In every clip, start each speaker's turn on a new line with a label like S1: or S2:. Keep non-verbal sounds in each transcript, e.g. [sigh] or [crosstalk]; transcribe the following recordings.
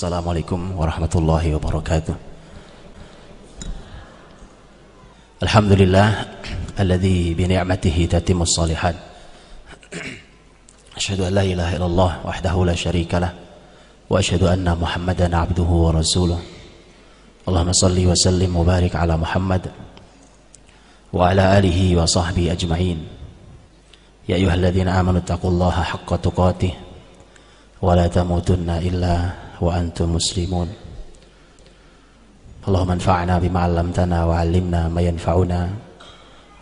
S1: السلام عليكم ورحمة الله وبركاته. الحمد لله الذي بنعمته تتم الصالحات. أشهد أن لا إله إلا الله وحده لا شريك له وأشهد أن محمدا عبده ورسوله. اللهم صل وسلم وبارك على محمد وعلى آله وصحبه أجمعين. يا أيها الذين آمنوا اتقوا الله حق تقاته ولا تموتن إلا wa antum muslimun. اللهم انفعنا بما علمتنا وعلمنا ما ينفعنا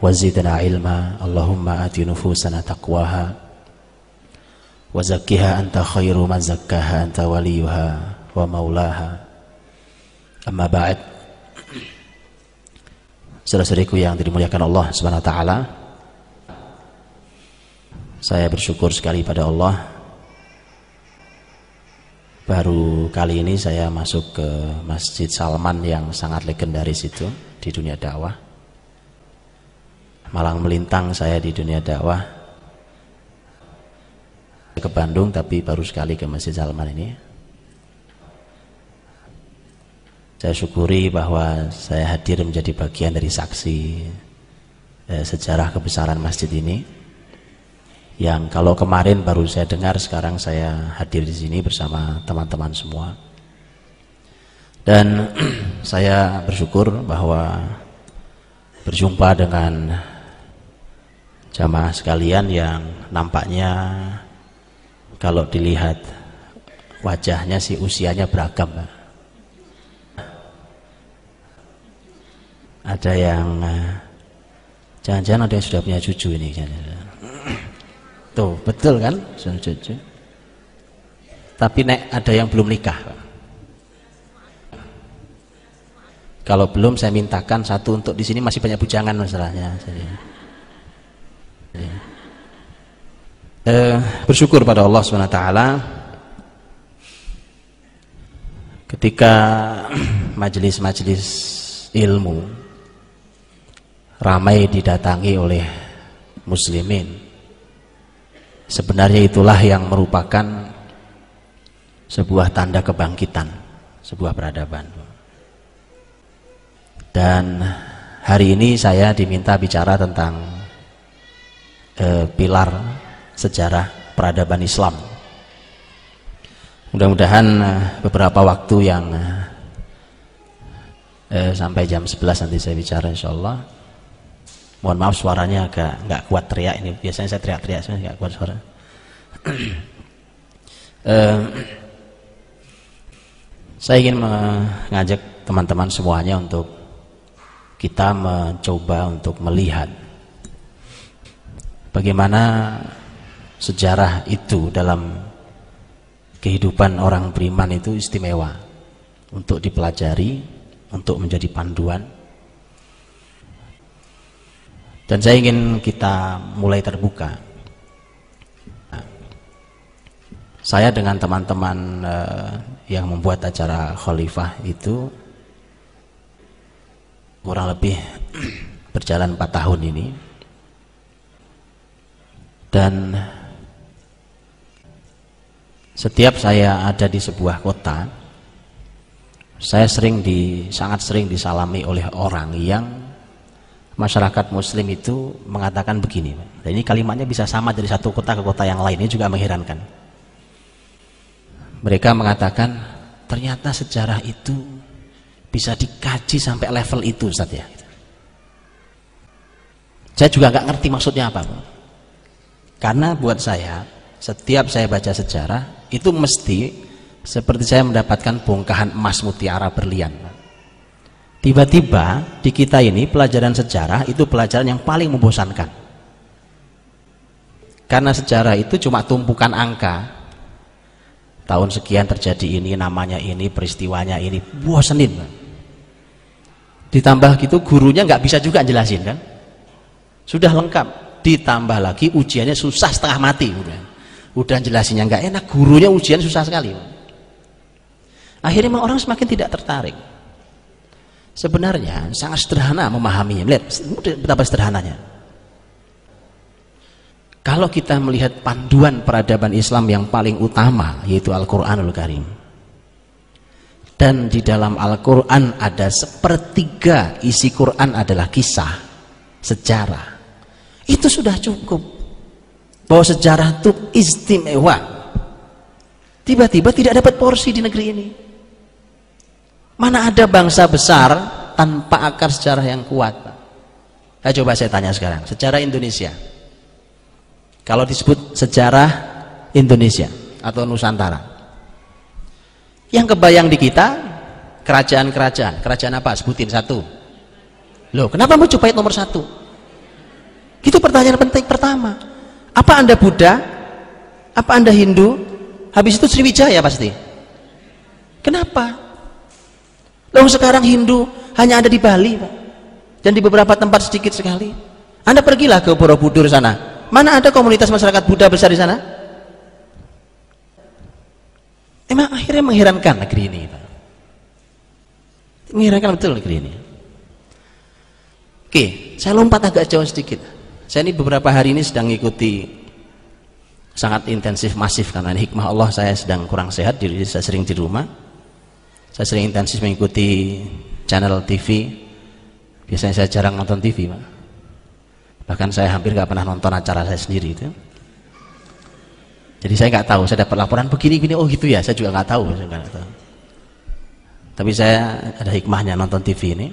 S1: وزدنا علما اللهم آت نفوسنا تقواها وزكها أنت خير من زكاها أنت وليها ومولاها أما بعد Saudara-saudariku yang dimuliakan Allah Subhanahu wa taala. Saya bersyukur sekali pada Allah Baru kali ini saya masuk ke Masjid Salman yang sangat legendaris itu di dunia dakwah. Malang melintang saya di dunia dakwah. Ke Bandung tapi baru sekali ke Masjid Salman ini. Saya syukuri bahwa saya hadir menjadi bagian dari saksi eh, sejarah kebesaran masjid ini yang kalau kemarin baru saya dengar sekarang saya hadir di sini bersama teman-teman semua. Dan [clears throat] saya bersyukur bahwa berjumpa dengan jamaah sekalian yang nampaknya kalau dilihat wajahnya sih usianya beragam ada yang eh, jangan-jangan ada yang sudah punya cucu ini Tuh, betul kan? Tapi nek ada yang belum nikah. Kalau belum saya mintakan satu untuk di sini masih banyak bujangan masalahnya. Jadi, eh, bersyukur pada Allah swt ketika [clears throat] majelis-majelis ilmu ramai didatangi oleh muslimin Sebenarnya itulah yang merupakan sebuah tanda kebangkitan, sebuah peradaban. Dan hari ini saya diminta bicara tentang eh, pilar sejarah peradaban Islam. Mudah-mudahan eh, beberapa waktu yang eh, sampai jam 11 nanti saya bicara insya Allah mohon maaf suaranya agak nggak kuat teriak ini. Biasanya saya teriak-teriak saya nggak kuat suara. Uh, [clears throat] saya ingin mengajak teman-teman semuanya untuk kita mencoba untuk melihat bagaimana sejarah itu dalam kehidupan orang beriman itu istimewa. Untuk dipelajari, untuk menjadi panduan dan saya ingin kita mulai terbuka. Saya dengan teman-teman uh, yang membuat acara khalifah itu kurang lebih [clears throat] berjalan 4 tahun ini. Dan setiap saya ada di sebuah kota, saya sering di sangat sering disalami oleh orang yang masyarakat muslim itu mengatakan begini dan ini kalimatnya bisa sama dari satu kota ke kota yang lain ini juga mengherankan. Mereka mengatakan ternyata sejarah itu bisa dikaji sampai level itu Ustaz ya. Saya juga nggak ngerti maksudnya apa karena buat saya setiap saya baca sejarah itu mesti seperti saya mendapatkan bongkahan emas mutiara berlian Tiba-tiba di kita ini pelajaran sejarah itu pelajaran yang paling membosankan. Karena sejarah itu cuma tumpukan angka. Tahun sekian terjadi ini, namanya ini, peristiwanya ini, bosenin. Ditambah gitu gurunya nggak bisa juga jelasin kan? Sudah lengkap. Ditambah lagi ujiannya susah setengah mati udah. Udah jelasinnya nggak enak, gurunya ujian susah sekali. Akhirnya orang semakin tidak tertarik sebenarnya sangat sederhana memahaminya. Lihat betapa sederhananya. Kalau kita melihat panduan peradaban Islam yang paling utama yaitu Al-Quranul Karim. Dan di dalam Al-Quran ada sepertiga isi Quran adalah kisah sejarah. Itu sudah cukup. Bahwa sejarah itu istimewa. Tiba-tiba tidak dapat porsi di negeri ini mana ada bangsa besar tanpa akar sejarah yang kuat Ayo coba saya tanya sekarang sejarah Indonesia kalau disebut sejarah Indonesia atau Nusantara yang kebayang di kita kerajaan-kerajaan. Kerajaan apa? Sebutin satu. Loh, kenapa Majapahit nomor satu? Itu pertanyaan penting pertama. Apa anda Buddha? Apa anda Hindu? Habis itu Sriwijaya pasti. Kenapa? Loh sekarang Hindu hanya ada di Bali, Pak. Dan di beberapa tempat sedikit sekali. Anda pergilah ke Borobudur sana. Mana ada komunitas masyarakat Buddha besar di sana? Emang akhirnya mengherankan negeri ini. Pak. Mengherankan betul negeri ini. Oke, saya lompat agak jauh sedikit. Saya ini beberapa hari ini sedang mengikuti sangat intensif masif karena hikmah Allah saya sedang kurang sehat jadi saya sering di rumah saya sering intensif mengikuti channel TV biasanya saya jarang nonton TV Pak. bahkan saya hampir gak pernah nonton acara saya sendiri itu jadi saya nggak tahu, saya dapat laporan begini-gini, oh gitu ya, saya juga nggak tahu, saya gak tahu. Tapi saya ada hikmahnya nonton TV ini.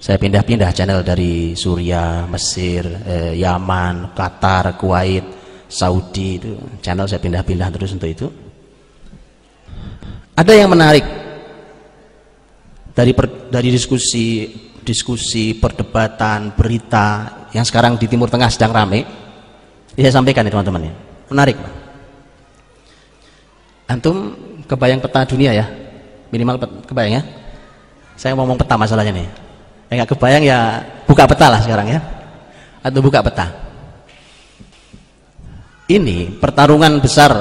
S1: Saya pindah-pindah channel dari Suria, Mesir, eh, Yaman, Qatar, Kuwait, Saudi itu channel saya pindah-pindah terus untuk itu. Ada yang menarik. Dari per, dari diskusi diskusi perdebatan berita yang sekarang di Timur Tengah sedang ramai. Saya sampaikan ya teman-teman ya. Menarik antum kebayang peta dunia ya? Minimal kebayang ya? Saya ngomong peta masalahnya nih. Ya nggak kebayang ya buka peta lah sekarang ya. Atau buka peta. Ini pertarungan besar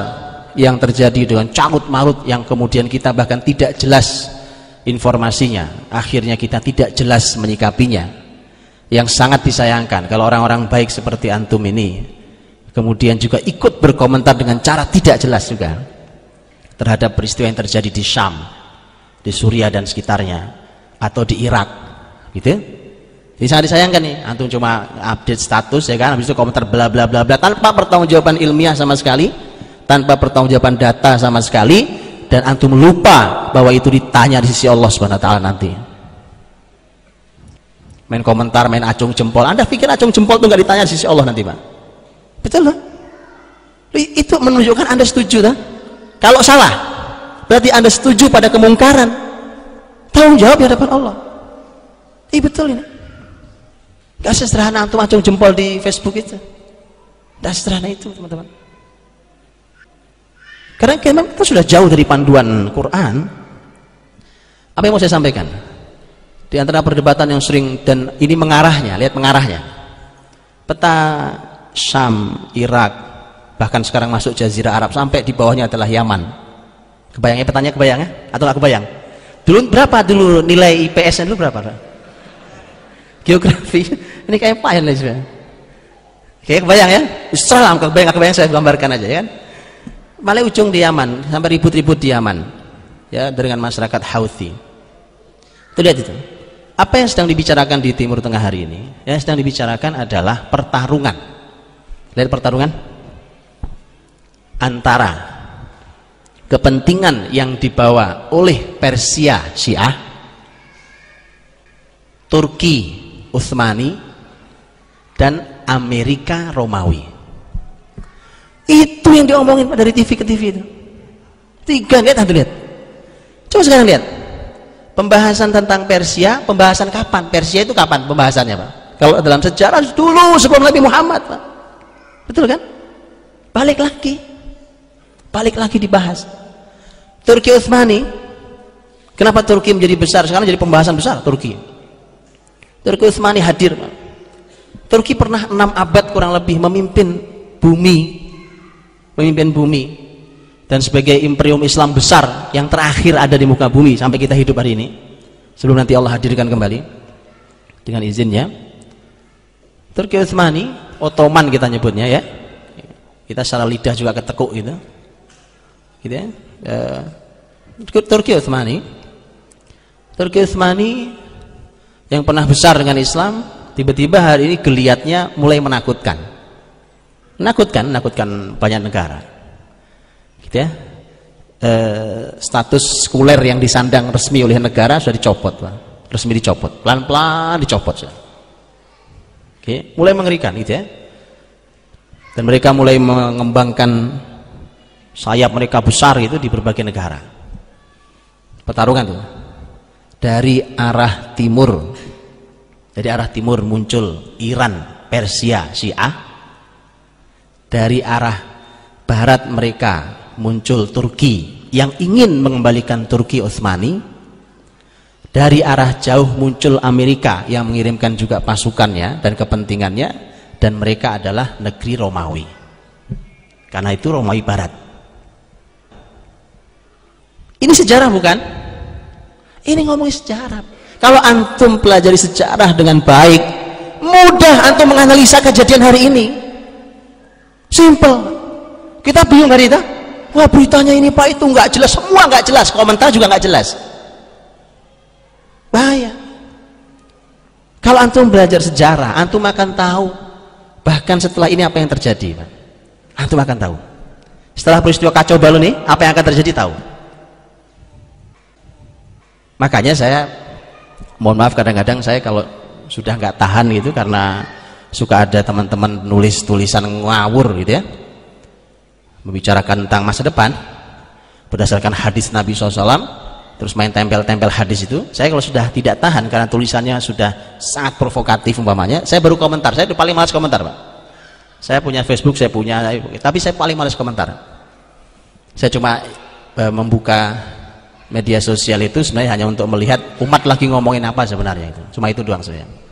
S1: yang terjadi dengan carut marut yang kemudian kita bahkan tidak jelas informasinya. Akhirnya kita tidak jelas menyikapinya. Yang sangat disayangkan kalau orang-orang baik seperti antum ini kemudian juga ikut berkomentar dengan cara tidak jelas juga terhadap peristiwa yang terjadi di Syam di Suria dan sekitarnya atau di Irak gitu. Ini sangat disayangkan nih antum cuma update status ya kan? Habis itu komentar bla bla bla bla tanpa pertanggungjawaban ilmiah sama sekali tanpa pertanggungjawaban data sama sekali dan antum lupa bahwa itu ditanya di sisi Allah Subhanahu taala nanti main komentar main acung jempol anda pikir acung jempol itu nggak ditanya di sisi Allah nanti pak Betul lah. Itu menunjukkan Anda setuju lah. Kalau salah, berarti Anda setuju pada kemungkaran. Tanggung jawab di hadapan Allah. Iya betul ini. Gak sesederhana antum acung jempol di Facebook itu. Gak sederhana itu teman-teman. Karena memang kita sudah jauh dari panduan Quran. Apa yang mau saya sampaikan? Di antara perdebatan yang sering dan ini mengarahnya, lihat mengarahnya. Peta Syam, Irak, bahkan sekarang masuk Jazirah Arab sampai di bawahnya adalah Yaman. Kebayangnya petanya kebayangnya atau nggak kebayang? Dulu berapa dulu nilai IPS-nya dulu berapa? Geografi [laughs] ini kayak apa ya sebenarnya? Kayak kebayang ya? Salam kebayang kebayang saya gambarkan aja ya kan. Malah ujung di Yaman sampai ribut-ribut di Yaman ya dengan masyarakat Houthi. Itu lihat itu. Apa yang sedang dibicarakan di Timur Tengah hari ini? Yang sedang dibicarakan adalah pertarungan lihat pertarungan antara kepentingan yang dibawa oleh Persia Syiah Turki Utsmani dan Amerika Romawi itu yang diomongin dari TV ke TV itu. Tiga lihat satu lihat. Coba sekarang lihat. Pembahasan tentang Persia pembahasan kapan? Persia itu kapan pembahasannya Pak? Kalau dalam sejarah dulu sebelum Nabi Muhammad Pak. Betul kan? Balik lagi. Balik lagi dibahas. Turki Utsmani. Kenapa Turki menjadi besar? Sekarang jadi pembahasan besar Turki. Turki Utsmani hadir Turki pernah enam abad kurang lebih memimpin bumi memimpin bumi dan sebagai imperium Islam besar yang terakhir ada di muka bumi sampai kita hidup hari ini. Sebelum nanti Allah hadirkan kembali dengan izinnya. Turki Utsmani Ottoman kita nyebutnya ya. Kita secara lidah juga ketekuk gitu. Gitu ya. E, Turki Utsmani. Turki Utsmani yang pernah besar dengan Islam tiba-tiba hari ini geliatnya mulai menakutkan menakutkan menakutkan banyak negara. Gitu ya. E, status sekuler yang disandang resmi oleh negara sudah dicopot Pak. resmi dicopot. Pelan-pelan dicopot sudah. Oke, mulai mengerikan gitu ya. Dan mereka mulai mengembangkan sayap mereka besar itu di berbagai negara. Pertarungan tuh. Dari arah timur. Dari arah timur muncul Iran Persia Syiah dari arah barat mereka muncul Turki yang ingin mengembalikan Turki Utsmani dari arah jauh muncul Amerika yang mengirimkan juga pasukannya dan kepentingannya dan mereka adalah negeri Romawi. Karena itu Romawi Barat. Ini sejarah bukan? ini ngomongin sejarah. Kalau antum pelajari sejarah dengan baik mudah antum menganalisa kejadian hari ini simple. Kita bingung hari itu wah beritanya ini pak itu nggak jelas. Semua nggak jelas. Komentar juga nggak jelas. Bahaya. Kalau antum belajar sejarah antum akan tahu bahkan setelah ini apa yang terjadi pak. Antum akan tahu. Setelah peristiwa kacau balau ini apa yang akan terjadi tahu. Makanya saya mohon maaf kadang-kadang saya kalau sudah nggak tahan gitu karena suka ada teman-teman nulis tulisan ngawur gitu ya. Membicarakan tentang masa depan. Berdasarkan hadis Nabi SAW terus main tempel-tempel hadis itu saya kalau sudah tidak tahan karena tulisannya sudah sangat provokatif umpamanya saya baru komentar. Saya paling malas komentar pak. Saya punya Facebook saya punya tapi saya paling malas komentar. Saya cuma e, membuka media sosial itu sebenarnya hanya untuk melihat umat lagi ngomongin apa sebenarnya itu. Cuma itu doang saya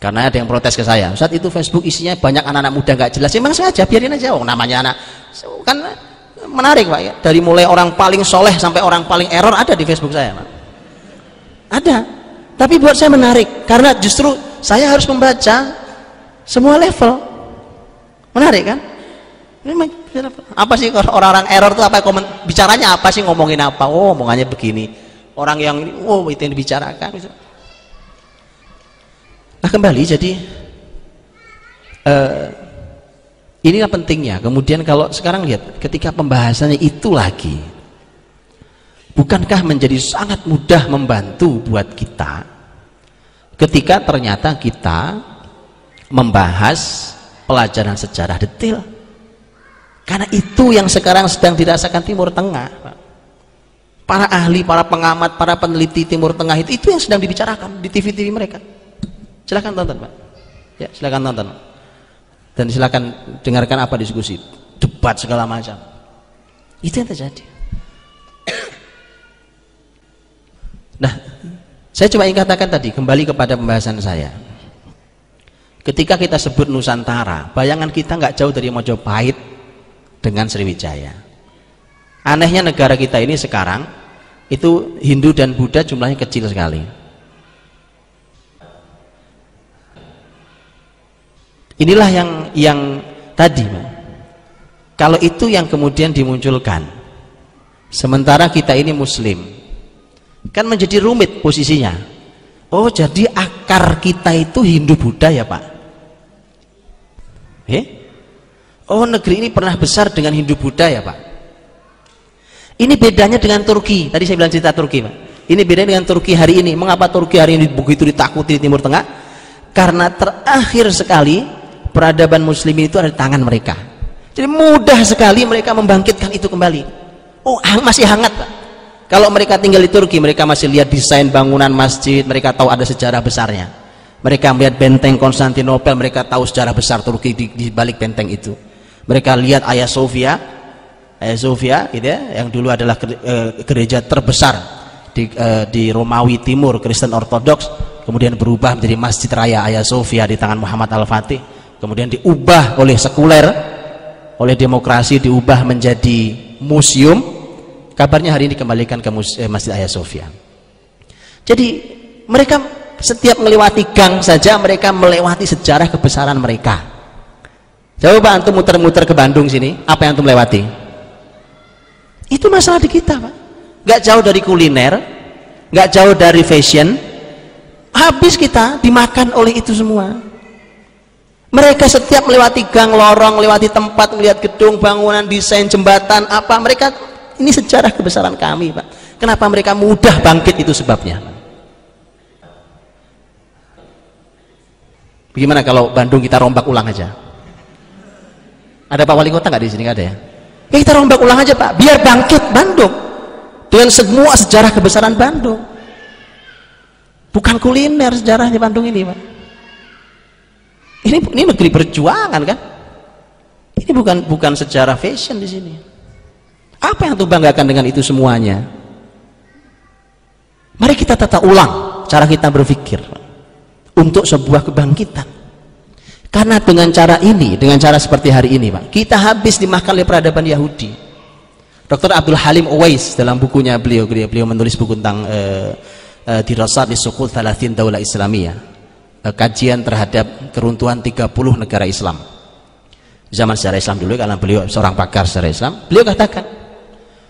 S1: karena ada yang protes ke saya saat itu Facebook isinya banyak anak-anak muda nggak jelas. Emang sengaja biarin aja. Oh, namanya anak. Kan menarik pak ya. Dari mulai orang paling soleh sampai orang paling error ada di Facebook saya pak. Ada. Tapi buat saya menarik karena justru saya harus membaca semua level. Menarik kan? Apa? Sih orang-orang error itu apa? Komen bicaranya apa sih? Ngomongin apa? Oh omongannya begini. Orang yang oh itu yang dibicarakan nah kembali jadi uh, inilah pentingnya. Kemudian kalau sekarang lihat ketika pembahasannya itu lagi bukankah menjadi sangat mudah membantu buat kita ketika ternyata kita membahas pelajaran sejarah detail? Karena itu yang sekarang sedang dirasakan Timur Tengah para ahli, para pengamat, para peneliti Timur Tengah itu itu yang sedang dibicarakan di TV-TV mereka silahkan tonton Pak. Ya silahkan tonton. Dan silahkan dengarkan apa diskusi debat segala macam. Itu yang terjadi. Nah saya cuma ingin katakan tadi kembali kepada pembahasan saya. Ketika kita sebut Nusantara bayangan kita nggak jauh dari Mojopahit dengan Sriwijaya. Anehnya negara kita ini sekarang itu Hindu dan Buddha jumlahnya kecil sekali inilah yang yang tadi kalau itu yang kemudian dimunculkan sementara kita ini muslim kan menjadi rumit posisinya. Oh jadi akar kita itu Hindu Buddha ya Pak? Eh? oh negeri ini pernah besar dengan Hindu Buddha ya Pak? Ini bedanya dengan Turki. Tadi saya bilang cerita Turki Pak. Ini bedanya dengan Turki hari ini. Mengapa Turki hari ini begitu ditakuti di Timur Tengah? Karena terakhir sekali peradaban muslim itu ada di tangan mereka. Jadi mudah sekali mereka membangkitkan itu kembali. Oh masih hangat Pak. Kalau mereka tinggal di Turki mereka masih lihat desain bangunan masjid mereka tahu ada sejarah besarnya. Mereka melihat benteng Konstantinopel mereka tahu sejarah besar Turki di, di balik benteng itu. Mereka lihat Ayah Sofia Ayah Sofia gitu ya, yang dulu adalah eh, gereja terbesar di, uh, di Romawi Timur Kristen Ortodoks kemudian berubah menjadi Masjid Raya Ayah Sofia di tangan Muhammad Al-Fatih kemudian diubah oleh sekuler oleh demokrasi diubah menjadi museum. Kabarnya hari ini dikembalikan ke eh, Masjid Ayah Sofia. Jadi mereka setiap melewati gang saja mereka melewati sejarah kebesaran mereka. Coba antum muter-muter ke Bandung sini, apa yang antum lewati? Itu masalah di kita, Pak. nggak jauh dari kuliner nggak jauh dari fashion. Habis kita dimakan oleh itu semua mereka setiap melewati gang lorong melewati tempat melihat gedung bangunan desain jembatan apa mereka ini sejarah kebesaran kami Pak. Kenapa mereka mudah bangkit itu sebabnya? Bagaimana kalau Bandung kita rombak ulang aja? Ada Pak Wali Kota nggak di sini? Nggak ada ya? Ya kita rombak ulang aja Pak. Biar bangkit Bandung. Dengan semua sejarah kebesaran Bandung. Bukan kuliner sejarahnya Bandung ini Pak ini ini negeri perjuangan kan? Ini bukan bukan sejarah fashion di sini. Apa yang tuh banggakan dengan itu semuanya? Mari kita tata ulang cara kita berpikir untuk sebuah kebangkitan. Karena dengan cara ini dengan cara seperti hari ini Pak kita habis dimakan oleh peradaban Yahudi. Dr. Abdul Halim Uwais dalam bukunya beliau beliau, menulis buku tentang uh, uh, dirasat di Sukul Thalathin Daulah Islamiyah uh, kajian terhadap keruntuhan 30 negara Islam. Zaman sejarah Islam dulu karena beliau seorang pakar sejarah Islam beliau katakan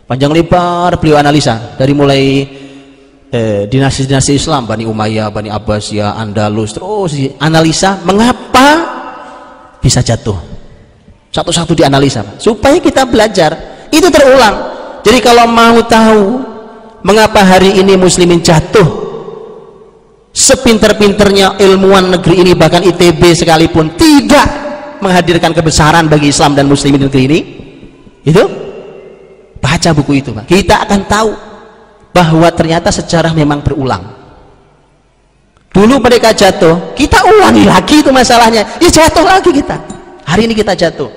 S1: panjang lebar beliau analisa dari mulai dinasti-dinasti Islam Bani Umayyah, Bani Abbasiyah, Andalus terus analisa mengapa bisa jatuh. Satu-satu dianalisa supaya kita belajar itu terulang. Jadi kalau mau tahu mengapa hari ini muslimin jatuh sepinter-pinternya ilmuwan negeri ini bahkan ITB sekalipun tidak menghadirkan kebesaran bagi Islam dan muslimin negeri ini. Itu? Baca buku itu Pak. kita akan tahu bahwa ternyata sejarah memang berulang. Dulu mereka jatuh kita ulangi lagi itu masalahnya. Ya jatuh lagi kita. Hari ini kita jatuh.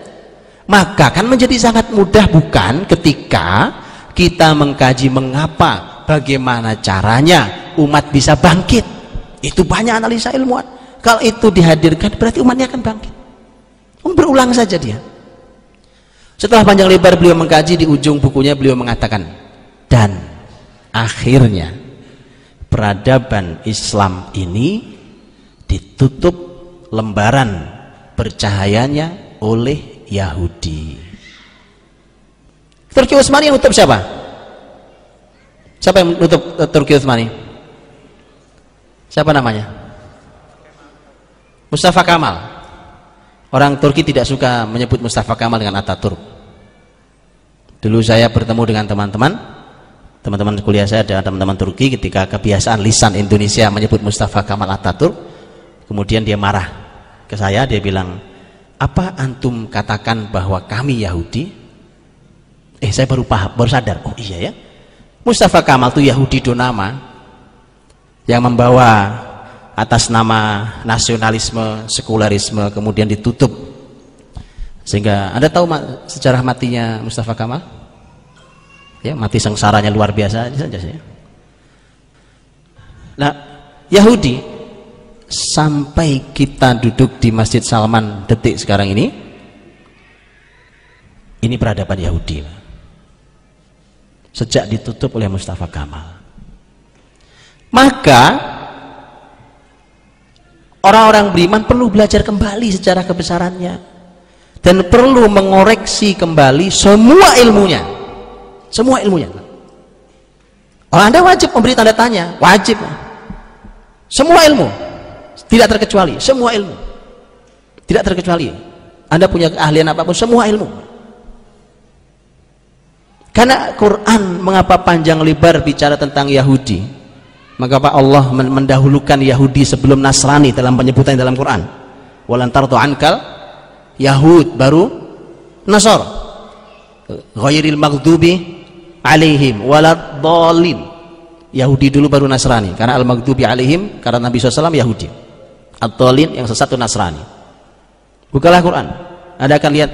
S1: Maka kan menjadi sangat mudah bukan? Ketika kita mengkaji mengapa bagaimana caranya umat bisa bangkit itu banyak analisa ilmuwan kalau itu dihadirkan berarti umatnya akan bangkit berulang saja dia setelah panjang lebar beliau mengkaji di ujung bukunya beliau mengatakan dan akhirnya peradaban Islam ini ditutup lembaran bercahayanya oleh Yahudi Turki Utsmani yang nutup siapa? siapa yang nutup uh, Turki Utsmani? Siapa namanya? Mustafa Kamal. Orang Turki tidak suka menyebut Mustafa Kamal dengan Ataturk dulu saya bertemu dengan teman-teman teman-teman kuliah saya dan teman-teman Turki ketika kebiasaan lisan Indonesia menyebut Mustafa Kamal Ataturk kemudian dia marah ke saya dia bilang apa antum katakan bahwa kami Yahudi? Eh saya baru paham baru sadar. Oh iya ya. Mustafa Kamal itu Yahudi donama yang membawa atas nama nasionalisme sekularisme kemudian ditutup. Sehingga anda tahu sejarah matinya Mustafa Kamal? Ya mati sengsaranya luar biasa saja sih. Nah Yahudi sampai kita duduk di Masjid Salman detik sekarang ini ini peradaban Yahudi. Sejak ditutup oleh Mustafa Kamal maka orang-orang beriman perlu belajar kembali secara kebesarannya. Dan perlu mengoreksi kembali semua ilmunya. Semua ilmunya. Oh, anda wajib memberi tanda tanya. Wajib. Semua ilmu. Tidak terkecuali. Semua ilmu. Tidak terkecuali. Anda punya keahlian apa pun semua ilmu. Karena Quran mengapa panjang lebar bicara tentang Yahudi mengapa Allah mendahulukan Yahudi sebelum Nasrani dalam penyebutan dalam Quran. Walantar ankal Yahud baru Nasr. Ghairil maghdubi alaihim waladhalin Yahudi dulu baru Nasrani. Karena al-maghdubi alaihim karena Nabi SAW Yahudi. At-Talin yang sesat itu Nasrani. Bukalah Quran. Anda akan lihat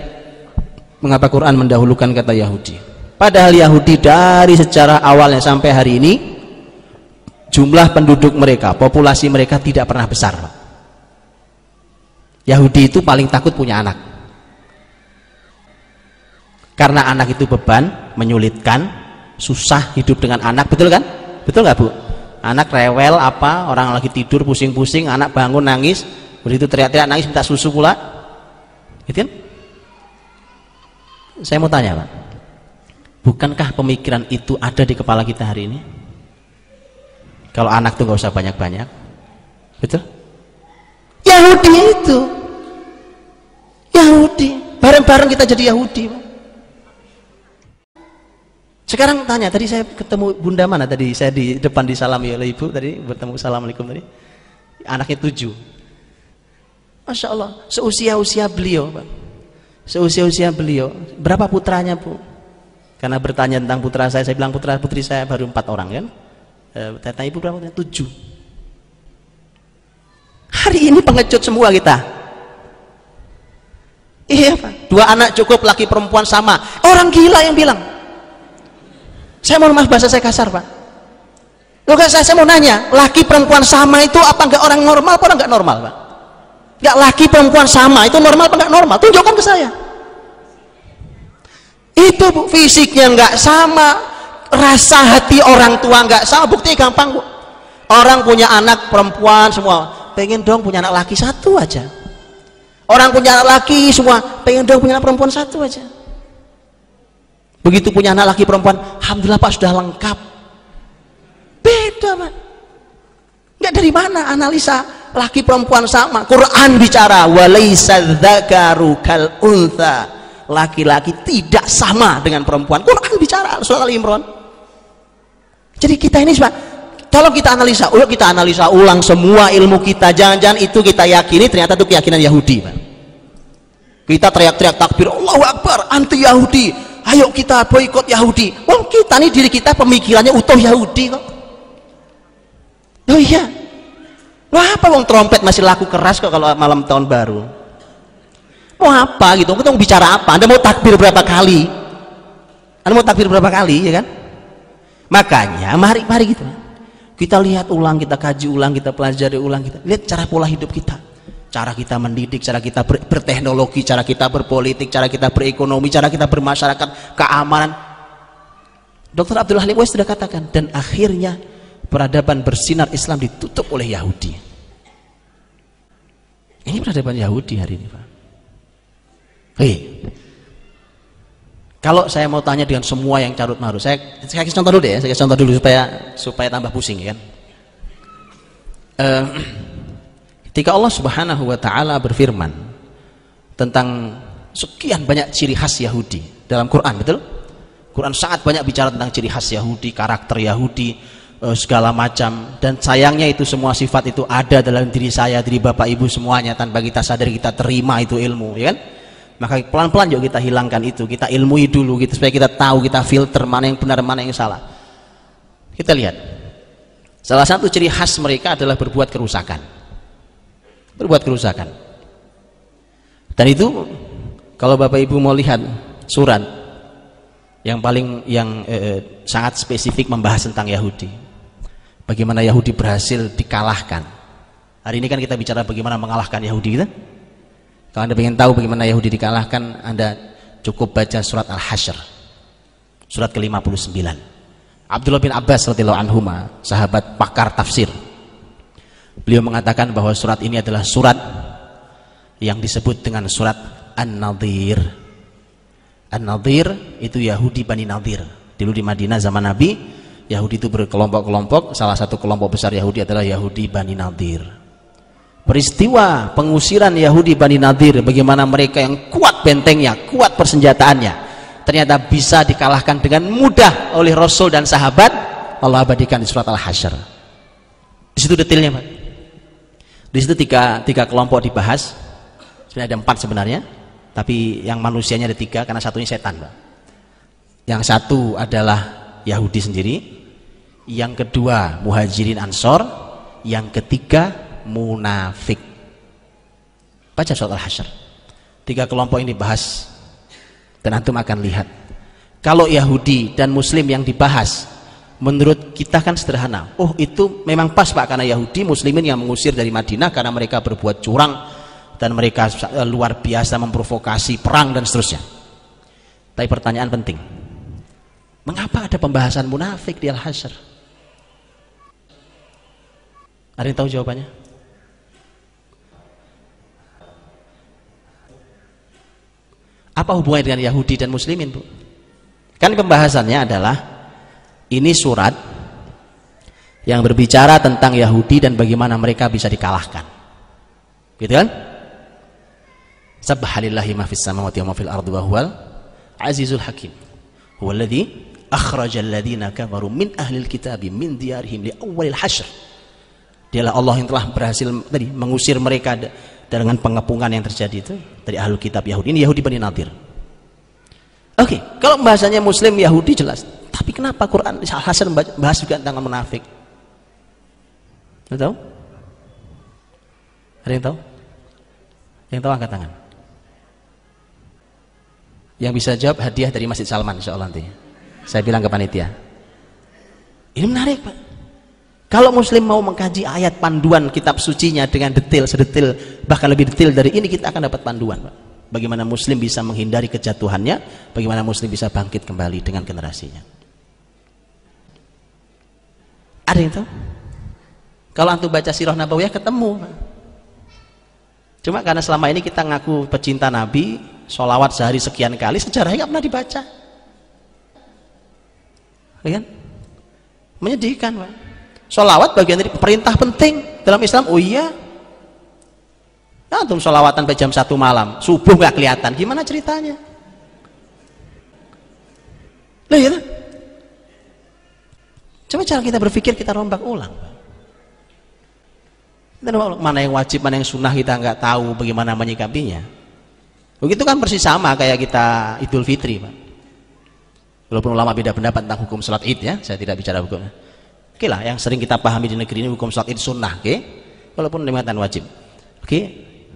S1: mengapa Quran mendahulukan kata Yahudi. Padahal Yahudi dari secara awalnya sampai hari ini jumlah penduduk mereka populasi mereka tidak pernah besar. Yahudi itu paling takut punya anak. Karena anak itu beban menyulitkan susah hidup dengan anak. Betul kan? Betul nggak bu? Anak rewel apa orang lagi tidur pusing-pusing anak bangun nangis begitu teriak-teriak nangis minta susu pula. Gitu kan? Saya mau tanya pak. Bukankah pemikiran itu ada di kepala kita hari ini? Kalau anak tuh nggak usah banyak-banyak, betul? Yahudi itu, Yahudi, bareng-bareng kita jadi Yahudi. Sekarang tanya, tadi saya ketemu bunda mana tadi? Saya di depan disalami oleh ibu tadi, bertemu assalamualaikum tadi. Anaknya tujuh. Masya Allah, seusia-usia beliau, Pak. Seusia-usia beliau. Berapa putranya, Bu? Karena bertanya tentang putra saya, saya bilang putra putri saya baru empat orang kan. E, tanya ibu berapa? Tujuh. Hari ini pengecut semua kita. Iya Pak. Dua anak cukup, laki perempuan sama. Orang gila yang bilang. Saya mau maaf bahasa saya kasar Pak. Loh saya, saya mau nanya, laki perempuan sama itu apa enggak orang normal apa enggak normal Pak? Enggak laki perempuan sama itu normal apa enggak normal? Tunjukkan ke saya itu bu fisiknya nggak sama rasa hati orang tua nggak sama bukti gampang bu. Orang punya anak perempuan semua pengen dong punya anak laki satu aja. Orang punya anak laki semua pengen dong punya anak perempuan satu aja. Begitu punya anak laki perempuan alhamdulillah pak sudah lengkap. Beda pak. Nggak dari mana analisa laki perempuan sama. Quran bicara kal laki-laki tidak sama dengan perempuan. Quran bicara surat Al Imran jadi kita ini sebab kalau kita analisa ulang kita analisa ulang semua ilmu kita jangan-jangan itu kita yakini ternyata itu keyakinan Yahudi Pak. kita teriak-teriak takbir Allahu Akbar anti Yahudi ayo kita boikot Yahudi. Wong kita nih diri kita pemikirannya utuh Yahudi kok. Oh iya. Wah apa wong trompet masih laku keras kok kalau malam tahun baru? Mau apa gitu? Kita mau bicara apa? Anda mau takbir berapa kali? Anda mau takbir berapa kali ya kan makanya mari mari gitu kita lihat ulang kita kaji ulang kita pelajari ulang kita lihat cara pola hidup kita cara kita mendidik cara kita ber, berteknologi cara kita berpolitik cara kita berekonomi cara kita bermasyarakat keamanan Dr. Abdullah Halim sudah katakan dan akhirnya peradaban bersinar Islam ditutup oleh Yahudi ini peradaban Yahudi hari ini Pak Hei. Kalau saya mau tanya dengan semua yang carut marut, saya saya kasih contoh dulu deh ya, saya kasih contoh dulu supaya supaya tambah pusing ya kan. Uh, [clears throat] ketika Allah Subhanahu wa taala berfirman tentang sekian banyak ciri khas Yahudi dalam Quran, betul? Quran sangat banyak bicara tentang ciri khas Yahudi, karakter Yahudi, uh, segala macam dan sayangnya itu semua sifat itu ada dalam diri saya, diri Bapak Ibu semuanya tanpa kita sadar kita terima itu ilmu, ya kan? Maka pelan-pelan juga kita hilangkan itu. Kita ilmui dulu gitu supaya kita tahu kita filter mana yang benar mana yang salah. Kita lihat. Salah satu ciri khas mereka adalah berbuat kerusakan. Berbuat kerusakan. Dan itu kalau bapak ibu mau lihat surat yang paling yang eh, sangat spesifik membahas tentang Yahudi. Bagaimana Yahudi berhasil dikalahkan. Hari ini kan kita bicara bagaimana mengalahkan Yahudi gitu kalau Anda ingin tahu bagaimana Yahudi dikalahkan, Anda cukup baca surat Al-Hasyr. Surat ke-59. Abdullah bin Abbas radhiyallahu anhu sahabat pakar tafsir. Beliau mengatakan bahwa surat ini adalah surat yang disebut dengan surat An-Nadir. An-Nadir itu Yahudi Bani Nadir. Dulu di Madinah zaman Nabi, Yahudi itu berkelompok-kelompok, salah satu kelompok besar Yahudi adalah Yahudi Bani Nadir peristiwa pengusiran Yahudi Bani Nadir bagaimana mereka yang kuat bentengnya kuat persenjataannya ternyata bisa dikalahkan dengan mudah oleh Rasul dan sahabat Allah abadikan di surat Al-Hasyr. Di situ detailnya Pak. Di situ tiga, tiga kelompok dibahas. Sebenarnya ada empat sebenarnya tapi yang manusianya ada tiga karena satunya setan Pak. Yang satu adalah Yahudi sendiri yang kedua muhajirin ansor yang ketiga munafik. Baca surat al-hasyr. Tiga kelompok ini bahas dan antum akan lihat. Kalau Yahudi dan Muslim yang dibahas menurut kita kan sederhana. Oh itu memang pas pak karena Yahudi Muslimin yang mengusir dari Madinah karena mereka berbuat curang dan mereka eh, luar biasa memprovokasi perang dan seterusnya. Tapi pertanyaan penting. Mengapa ada pembahasan munafik di Al-Hasyr? Ada yang tahu jawabannya Apa hubungannya dengan Yahudi dan Muslimin, Bu? kan pembahasannya adalah ini surat yang berbicara tentang Yahudi dan bagaimana mereka bisa dikalahkan. Gitu kan? Subhanallahi ma fis samawati wa ma fil ardi wa huwal azizul hakim. Huwallazi akhrajal ladzina kafaru min ahlil kitabi min diyarihim li awwalil hasyr dialah Allah yang telah berhasil tadi mengusir mereka dengan pengepungan yang terjadi itu dari ahlul kitab Yahudi. Ini Yahudi Bani Nadir. Oke okay, kalau bahasanya muslim Yahudi jelas. Tapi kenapa Quran Hasan bahas juga tentang munafik? Tahu? ada yang tahu? yang tahu angkat tangan. Yang bisa jawab hadiah dari Masjid Salman insya Allah nanti. Saya bilang ke panitia. Ini menarik Pak kalau muslim mau mengkaji ayat panduan kitab sucinya dengan detail sedetil bahkan lebih detail dari ini kita akan dapat panduan bagaimana muslim bisa menghindari kejatuhannya bagaimana muslim bisa bangkit kembali dengan generasinya ada yang tahu? kalau antum baca sirah nabawiyah ketemu cuma karena selama ini kita ngaku pecinta nabi sholawat sehari sekian kali sejarahnya nggak pernah dibaca ya kan? menyedihkan Pak. Solawat bagian dari perintah penting dalam Islam. Oh iya. Nah, antum solawatan sampai jam satu malam, subuh nggak kelihatan. Gimana ceritanya? Lah ya. Coba cara kita berpikir kita rombak ulang. Kita mana yang wajib, mana yang sunnah kita nggak tahu bagaimana menyikapinya. Begitu kan persis sama kayak kita Idul Fitri, Pak. Walaupun ulama beda pendapat tentang hukum sholat id ya, saya tidak bicara hukum. Oke lah, yang sering kita pahami di negeri ini hukum sholat id sunnah, oke? Walaupun limitan wajib. Oke,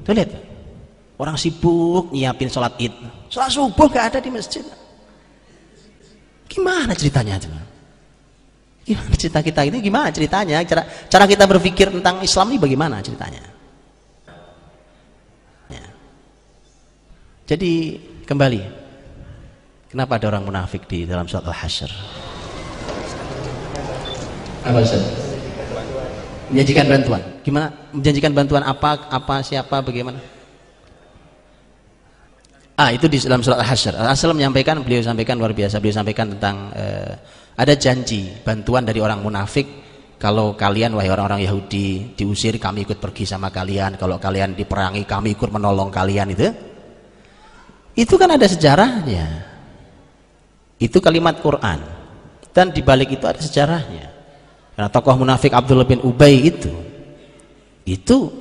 S1: tuh lihat. Orang sibuk nyiapin sholat id. Sholat subuh gak ada di masjid. Gimana ceritanya? Gimana cerita kita ini? Gimana ceritanya? Cara, cara kita berpikir tentang Islam ini bagaimana ceritanya? Ya. Jadi kembali Kenapa ada orang munafik di dalam surat Al-Hasyr? Apa Ustaz? Menjanjikan bantuan. Gimana? Menjanjikan bantuan apa? Apa? Siapa? Bagaimana? Ah, itu di dalam surat Al-Hasyr. Al-Hasyr menyampaikan, beliau sampaikan luar biasa. Beliau sampaikan tentang eh, ada janji bantuan dari orang munafik kalau kalian wahai orang-orang Yahudi diusir kami ikut pergi sama kalian kalau kalian diperangi kami ikut menolong kalian itu itu kan ada sejarahnya itu kalimat Quran dan dibalik itu ada sejarahnya karena tokoh munafik Abdullah bin Ubay itu itu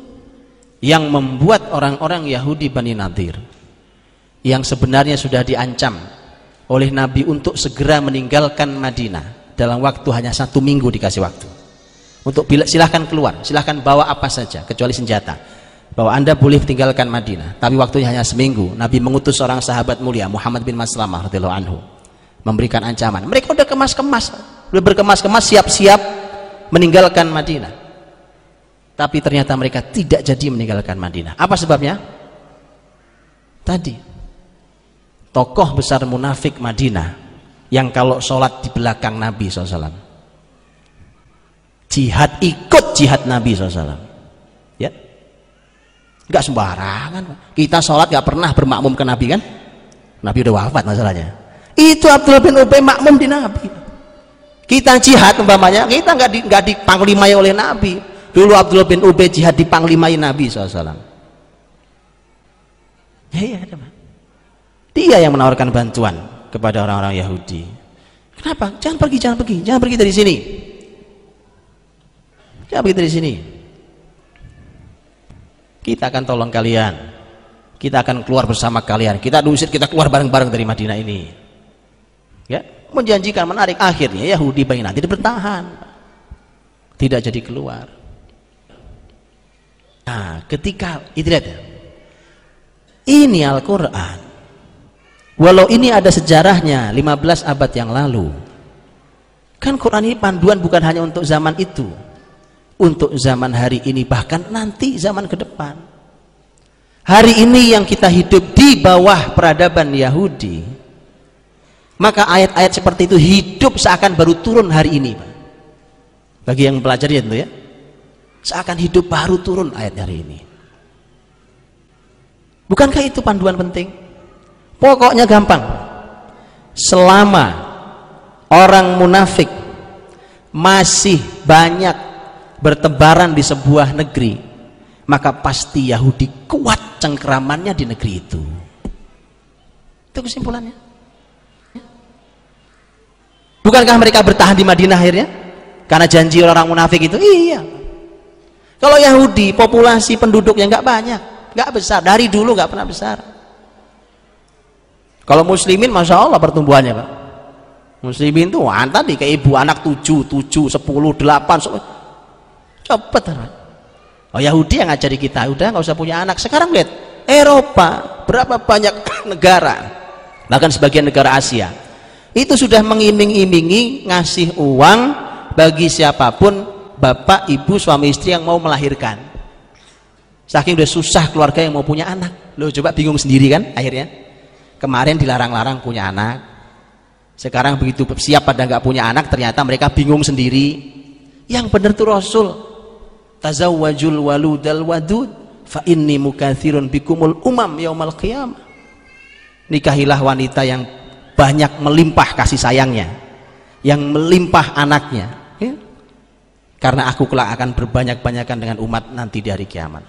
S1: yang membuat orang-orang Yahudi Bani Nadir yang sebenarnya sudah diancam oleh Nabi untuk segera meninggalkan Madinah dalam waktu hanya satu minggu dikasih waktu. Untuk bila silahkan keluar silahkan bawa apa saja kecuali senjata. Bahwa anda boleh tinggalkan Madinah tapi waktunya hanya seminggu. Nabi mengutus seorang sahabat mulia Muhammad bin Maslamah anhu memberikan ancaman. Mereka udah kemas-kemas, udah berkemas-kemas siap-siap meninggalkan Madinah. Tapi ternyata mereka tidak jadi meninggalkan Madinah. Apa sebabnya? Tadi tokoh besar munafik Madinah yang kalau sholat di belakang Nabi SAW jihad ikut jihad Nabi SAW ya? Nggak sembarangan. Kita sholat nggak pernah bermakmum ke Nabi kan? Nabi udah wafat masalahnya. Itu Abdullah bin Ubay makmum di Nabi kita jihad umpamanya kita nggak di, nggak dipanglimai oleh Nabi. Dulu Abdullah bin Ubay jihad dipanglimai Nabi SAW ya iya dia yang menawarkan bantuan kepada orang-orang Yahudi. Kenapa? jangan pergi, jangan pergi. Jangan pergi dari sini. Jangan pergi dari sini. Kita akan tolong kalian. Kita akan keluar bersama kalian. Kita diusir kita keluar bareng-bareng dari Madinah ini. Ya menjanjikan menarik. Akhirnya Yahudi Bani Nadir bertahan tidak jadi keluar. Nah ketika itu lihat ya. ini Al-Quran. Walau ini ada sejarahnya 15 abad yang lalu. Kan Quran ini panduan bukan hanya untuk zaman itu. Untuk zaman hari ini bahkan nanti zaman ke depan. Hari ini yang kita hidup di bawah peradaban Yahudi maka ayat-ayat seperti itu hidup seakan baru turun hari ini Pak. bagi yang mempelajari itu ya. Seakan hidup baru turun ayat hari ini. Bukankah itu panduan penting? Pokoknya gampang. Selama orang munafik masih banyak bertebaran di sebuah negeri maka pasti Yahudi kuat cengkeramannya di negeri itu. Itu kesimpulannya bukankah mereka bertahan di Madinah akhirnya? Karena janji orang munafik itu? Iya. Kalau Yahudi populasi penduduk yang nggak banyak nggak besar. Dari dulu nggak pernah besar. Kalau muslimin masya Allah pertumbuhannya pak. Muslimin tuh wah, tadi kayak ibu anak tujuh tujuh sepuluh delapan cepet oh Yahudi yang ngajari kita. Udah nggak usah punya anak. Sekarang lihat Eropa berapa banyak [clears throat] negara. Bahkan sebagian negara Asia itu sudah mengiming-imingi ngasih uang bagi siapa pun bapak ibu suami istri yang mau melahirkan. Saking udah susah keluarga yang mau punya anak. Lo coba bingung sendiri kan akhirnya. Kemarin dilarang-larang punya anak. Sekarang begitu siap pada nggak punya anak ternyata mereka bingung sendiri. Yang benar tuh Rasul. Tazawwajul waludal wadud fa inni mukathirun bikumul umam yaumal qiyamah. Nikahilah wanita yang banyak melimpah kasih sayangnya yang melimpah anaknya ya? karena aku kelak akan berbanyak-banyakan dengan umat nanti di hari kiamat.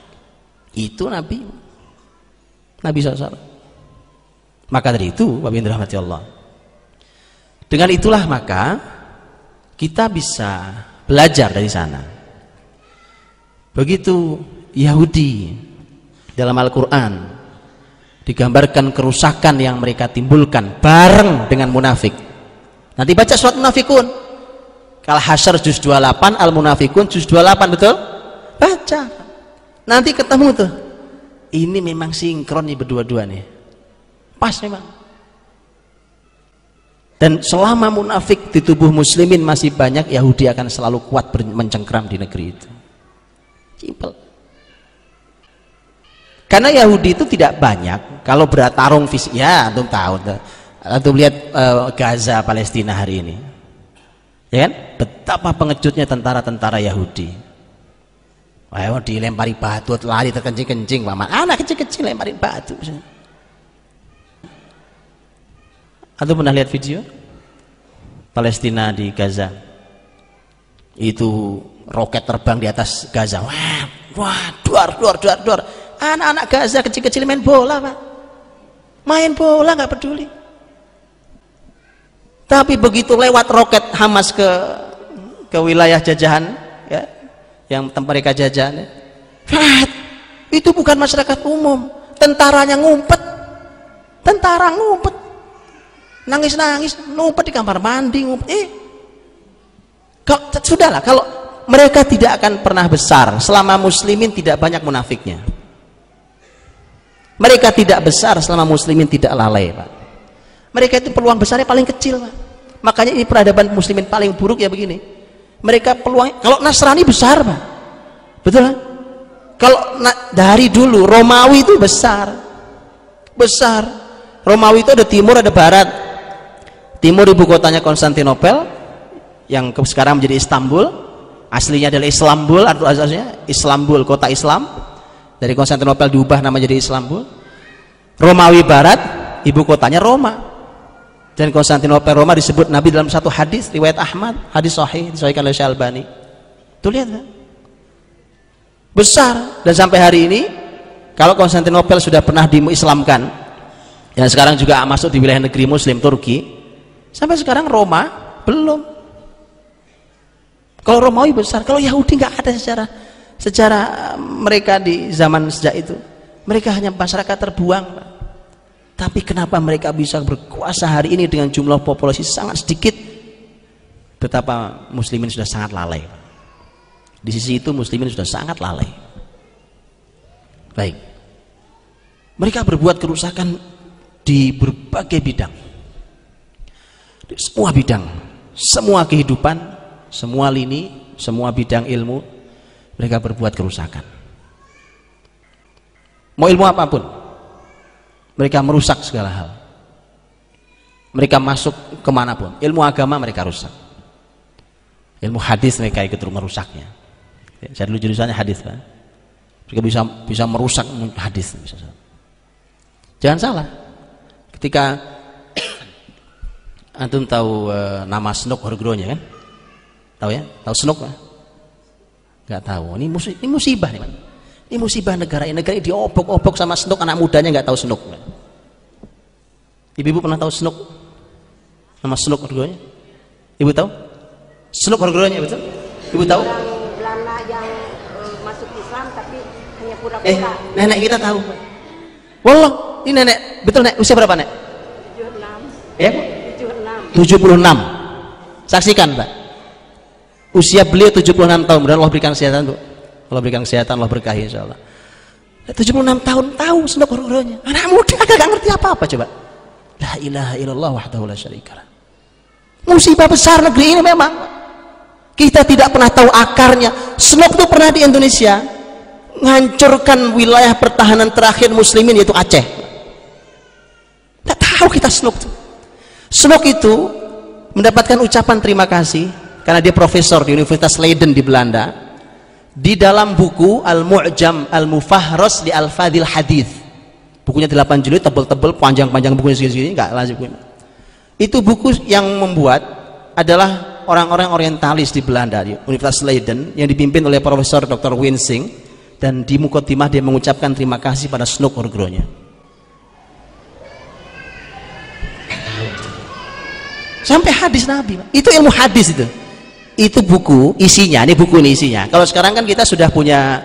S1: Itu Nabi. Nabi SAW maka dari itu Bapak Rahmati Allah dengan itulah maka kita bisa belajar dari sana. Begitu Yahudi dalam Al-Quran digambarkan kerusakan yang mereka timbulkan bareng dengan munafik. Nanti baca surat munafikun. Kalau hasyar juz 28 al munafikun juz 28 betul? Baca. Nanti ketemu tuh. Ini memang sinkron nih berdua-dua nih. Pas memang. Dan selama munafik di tubuh muslimin masih banyak Yahudi akan selalu kuat mencengkram di negeri itu. Simple karena Yahudi itu tidak banyak. Kalau bertarung fisik ya antum tahu antum lihat uh, Gaza Palestina hari ini. Ya kan? Betapa pengejutnya tentara-tentara Yahudi. Wah, dilempari batu lari terkencing-kencing paman anak kecil-kecil lemparin batu. Antum pernah lihat video? Palestina di Gaza. Itu roket terbang di atas Gaza. Wah wah duar duar duar duar anak-anak Gaza kecil-kecil main bola pak. Main bola nggak peduli. Tapi begitu lewat roket Hamas ke ke wilayah jajahan ya yang tempat mereka jajahan ya, itu bukan masyarakat umum. Tentaranya ngumpet. Tentara ngumpet. Nangis-nangis ngumpet di kamar mandi ngumpet. Eh sudahlah kalau mereka tidak akan pernah besar selama muslimin tidak banyak munafiknya mereka tidak besar selama muslimin tidak lalai pak. Mereka itu peluang besarnya paling kecil pak. Makanya ini peradaban muslimin paling buruk ya begini. Mereka peluang kalau Nasrani besar pak. Betul kan kalau dari dulu Romawi itu besar. Besar. Romawi itu ada timur ada barat. Timur ibu kotanya Konstantinopel yang sekarang menjadi Istanbul. Aslinya adalah Islambul atau asasnya Islambul kota Islam dari Konstantinopel diubah nama jadi Istanbul Romawi Barat ibu kotanya Roma. Dan Konstantinopel Roma disebut Nabi dalam satu hadis riwayat Ahmad hadis sahih disahihkan oleh Syalbani tuh lihat kan? besar. Dan sampai hari ini kalau Konstantinopel sudah pernah diislamkan yang sekarang juga masuk di wilayah negeri muslim Turki sampai sekarang Roma belum. Kalau Romawi besar kalau Yahudi nggak ada secara secara mereka di zaman sejak itu mereka hanya masyarakat terbuang Pak. tapi kenapa mereka bisa berkuasa hari ini dengan jumlah populasi sangat sedikit? Betapa muslimin sudah sangat lalai di sisi itu muslimin sudah sangat lalai. Baik. Mereka berbuat kerusakan di berbagai bidang. Di semua bidang. Semua kehidupan semua lini semua bidang ilmu mereka berbuat kerusakan mau ilmu apa pun mereka merusak segala hal mereka masuk ke mana pun ilmu agama mereka rusak ilmu hadis mereka ikut merusaknya ya, saya dulu jurusannya hadis kan mereka bisa bisa merusak hadis jangan salah ketika [coughs] Antum tahu uh, nama Snook Horgronya kan? Tahu ya? Tahu Snook? Kan? Gak tahu. Ini, mus ini musibah nih, man. Ini musibah negara ini. Negara ini diobok-obok sama Snook anak mudanya nggak tahu Snook. Ibu-ibu pernah tahu Snook? Nama Snook Horgronya? Ibu tahu? Snook Horgronya betul? Ibu tahu?
S2: Belanda yang uh, masuk Islam tapi hanya pura-pura.
S1: Eh, nenek kita tahu. Wallah, ini nenek, betul nek, usia berapa nek?
S2: 76.
S1: Ya,
S2: 76.
S1: 76. Saksikan, Pak. Usia beliau 76 tahun, mudah Allah berikan kesehatan, Bu. Allah berikan kesehatan, Allah berkahi insyaallah. 76 tahun tahu senok huru Anak muda gak ngerti apa-apa coba. La ilaha illallah wahdahu la syarikalah. Musibah besar negeri ini memang. Kita tidak pernah tahu akarnya. Senok itu pernah di Indonesia menghancurkan wilayah pertahanan terakhir muslimin yaitu Aceh. Tidak tahu kita senok itu. Senok itu mendapatkan ucapan terima kasih karena dia profesor di Universitas Leiden di Belanda. Di dalam buku Al-Mu'jam Al-Mufahros di Al-Fadil Hadith. Bukunya 8 jilid tebel-tebel panjang-panjang bukunya segini-segini enggak lazim itu buku yang membuat adalah orang-orang orientalis di Belanda di Universitas Leiden yang dipimpin oleh Profesor Dr. Winsing dan di Mukotimah dia mengucapkan terima kasih pada Snook Orgronya. Sampai hadis Nabi itu ilmu hadis itu itu buku isinya ini buku ini isinya. Kalau sekarang kan kita sudah punya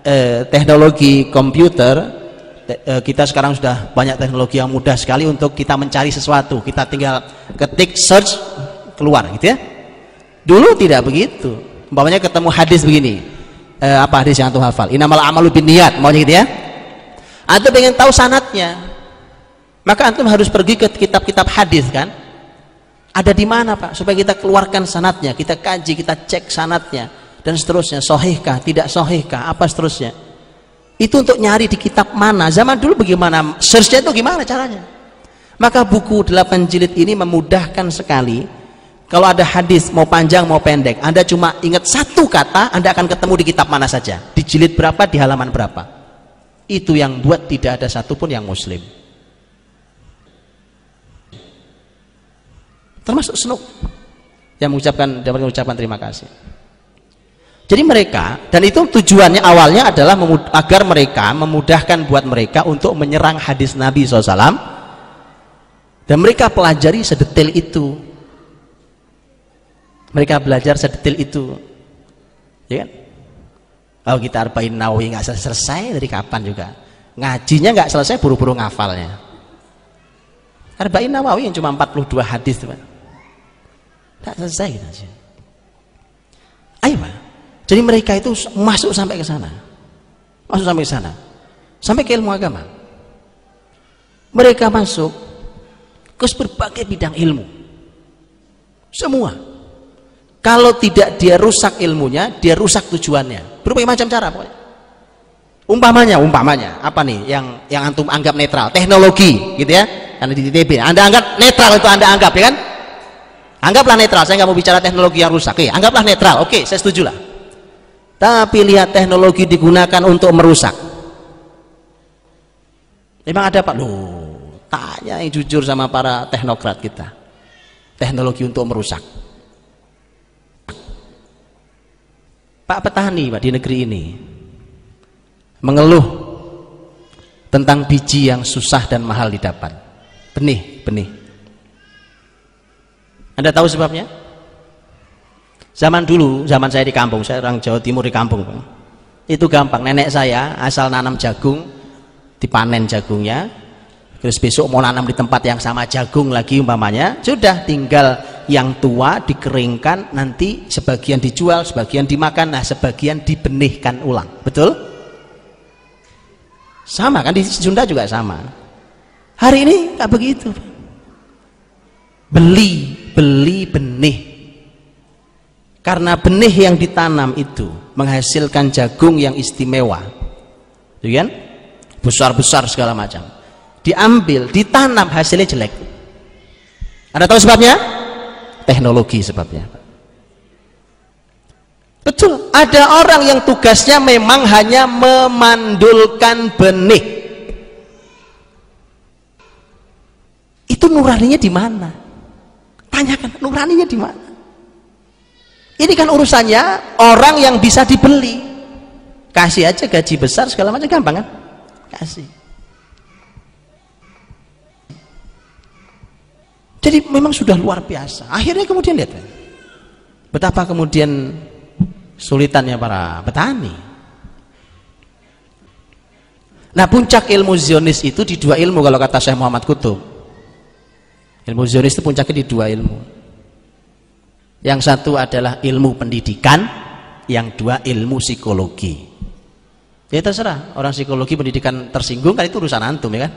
S1: eh, teknologi komputer te, eh, kita sekarang sudah banyak teknologi yang mudah sekali untuk kita mencari sesuatu. Kita tinggal ketik search keluar gitu ya. Dulu tidak begitu. Umpamanya ketemu hadis begini. Eh, apa hadis yang tuh hafal? Inamal amalu bin niat maunya gitu ya. Atau pengen tahu sanatnya. Maka antum harus pergi ke kitab-kitab hadis kan ada di mana Pak? Supaya kita keluarkan sanatnya kita kaji kita cek sanatnya dan seterusnya. Sohihkah? Tidak sohihkah? Apa seterusnya? Itu untuk nyari di kitab mana. Zaman dulu bagaimana? Searchnya itu gimana caranya? Maka buku 8 jilid ini memudahkan sekali. Kalau ada hadis mau panjang mau pendek anda cuma ingat satu kata anda akan ketemu di kitab mana saja. Di jilid berapa di halaman berapa. Itu yang buat tidak ada satupun yang muslim termasuk Snook yang mengucapkan dapat mengucapkan terima kasih. Jadi mereka dan itu tujuannya awalnya adalah agar mereka memudahkan buat mereka untuk menyerang hadis Nabi SAW dan mereka pelajari sedetail itu. Mereka belajar sedetail itu. Ya kan? Kalau kita arba'in nawawi nggak selesai, selesai dari kapan juga? Ngajinya nggak selesai buru-buru ngafalnya. Arba'in nawawi yang cuma 42 hadis teman tak selesai kita gitu ayo pak. Jadi mereka itu masuk sampai ke sana. Masuk sampai ke sana. Sampai ke ilmu agama. Mereka masuk ke berbagai bidang ilmu. Semua. Kalau tidak dia rusak ilmunya dia rusak tujuannya. Berbagai macam cara pokoknya. Umpamanya umpamanya apa nih yang yang antum anggap netral? Teknologi gitu ya. Karena di TTB anda anggap netral itu anda anggap ya kan anggaplah netral saya nggak mau bicara teknologi yang rusak. Oke anggaplah netral. Oke saya setuju lah tapi lihat teknologi digunakan untuk merusak. Memang ada pak? Loh tanya yang jujur sama para teknokrat kita. Teknologi untuk merusak. Pak petani Pak di negeri ini mengeluh tentang biji yang susah dan mahal didapat. Benih benih anda tahu sebabnya? Zaman dulu, zaman saya di kampung, saya orang Jawa Timur di kampung. Itu gampang, nenek saya asal nanam jagung, dipanen jagungnya, terus besok mau nanam di tempat yang sama jagung lagi umpamanya, sudah tinggal yang tua dikeringkan, nanti sebagian dijual, sebagian dimakan, nah sebagian dibenihkan ulang. Betul? Sama kan di Sunda juga sama. Hari ini nggak begitu. Beli beli benih. Karena benih yang ditanam itu menghasilkan jagung yang istimewa. Gitu kan? Besar-besar segala macam. Diambil, ditanam hasilnya jelek. Anda tahu sebabnya? teknologi sebabnya. Betul, ada orang yang tugasnya memang hanya memandulkan benih. Itu nuraninya di mana? Tanyakan nuraninya di mana? Ini kan urusannya orang yang bisa dibeli. Kasih aja gaji besar segala macam gampang kan? Kasih. Jadi memang sudah luar biasa. Akhirnya kemudian lihat betapa kemudian sulitannya para petani. Nah puncak ilmu zionis itu di dua ilmu kalau kata Syekh Muhammad Kutub ilmu zionis itu puncaknya di dua ilmu. Yang satu adalah ilmu pendidikan yang dua ilmu psikologi. Ya terserah orang psikologi pendidikan tersinggung kan itu urusan antum ya kan?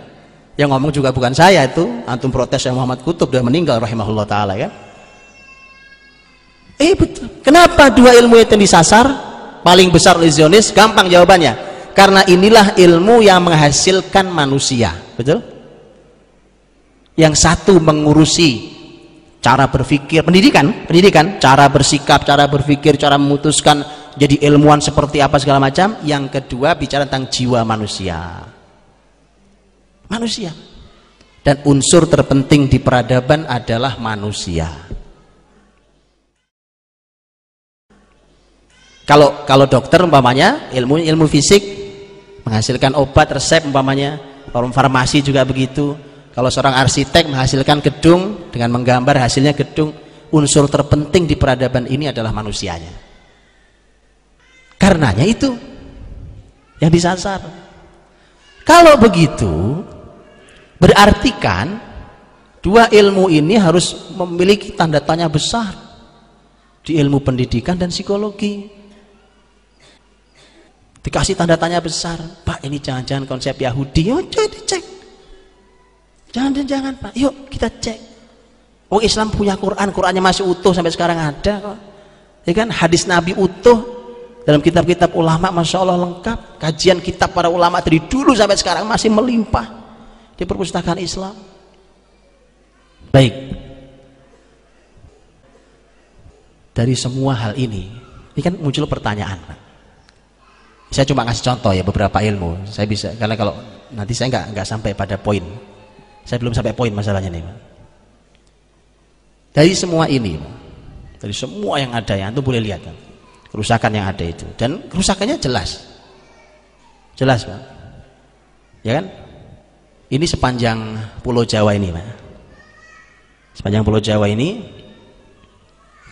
S1: Yang ngomong juga bukan saya itu antum protes yang Muhammad Kutub sudah meninggal rahimahullah taala ya eh betul kenapa dua ilmu itu disasar? Paling besar Zionis gampang jawabannya. Karena inilah ilmu yang menghasilkan manusia betul yang satu mengurusi cara berpikir pendidikan pendidikan cara bersikap cara berpikir cara memutuskan jadi ilmuwan seperti apa segala macam. Yang kedua bicara tentang jiwa manusia. Manusia. Dan unsur terpenting di peradaban adalah manusia. Kalau kalau dokter umpamanya ilmu ilmu fisik menghasilkan obat resep umpamanya farmasi juga begitu kalau seorang arsitek menghasilkan gedung dengan menggambar hasilnya gedung unsur terpenting di peradaban ini adalah manusianya karenanya itu yang disasar kalau begitu Berarti kan dua ilmu ini harus memiliki tanda tanya besar di ilmu pendidikan dan psikologi. Dikasih tanda tanya besar, Pak ini jangan-jangan konsep Yahudi, yuk coba dicek. Jangan jangan Pak, yuk kita cek. Oh Islam punya Quran, Qurannya masih utuh sampai sekarang ada kok. Ya kan? Hadis Nabi utuh. Dalam kitab-kitab ulama, masya Allah lengkap. Kajian kitab para ulama dari dulu sampai sekarang masih melimpah di perpustakaan Islam. Baik. Dari semua hal ini ini kan muncul pertanyaan saya cuma ngasih contoh ya beberapa ilmu. Saya bisa karena kalau nanti saya nggak nggak sampai pada poin saya belum sampai poin masalahnya nih dari semua ini dari semua yang ada yang itu boleh lihat kan kerusakan yang ada itu. Dan kerusakannya jelas. Jelas pak. Ya kan? Ini sepanjang pulau Jawa ini Pak. Sepanjang pulau Jawa ini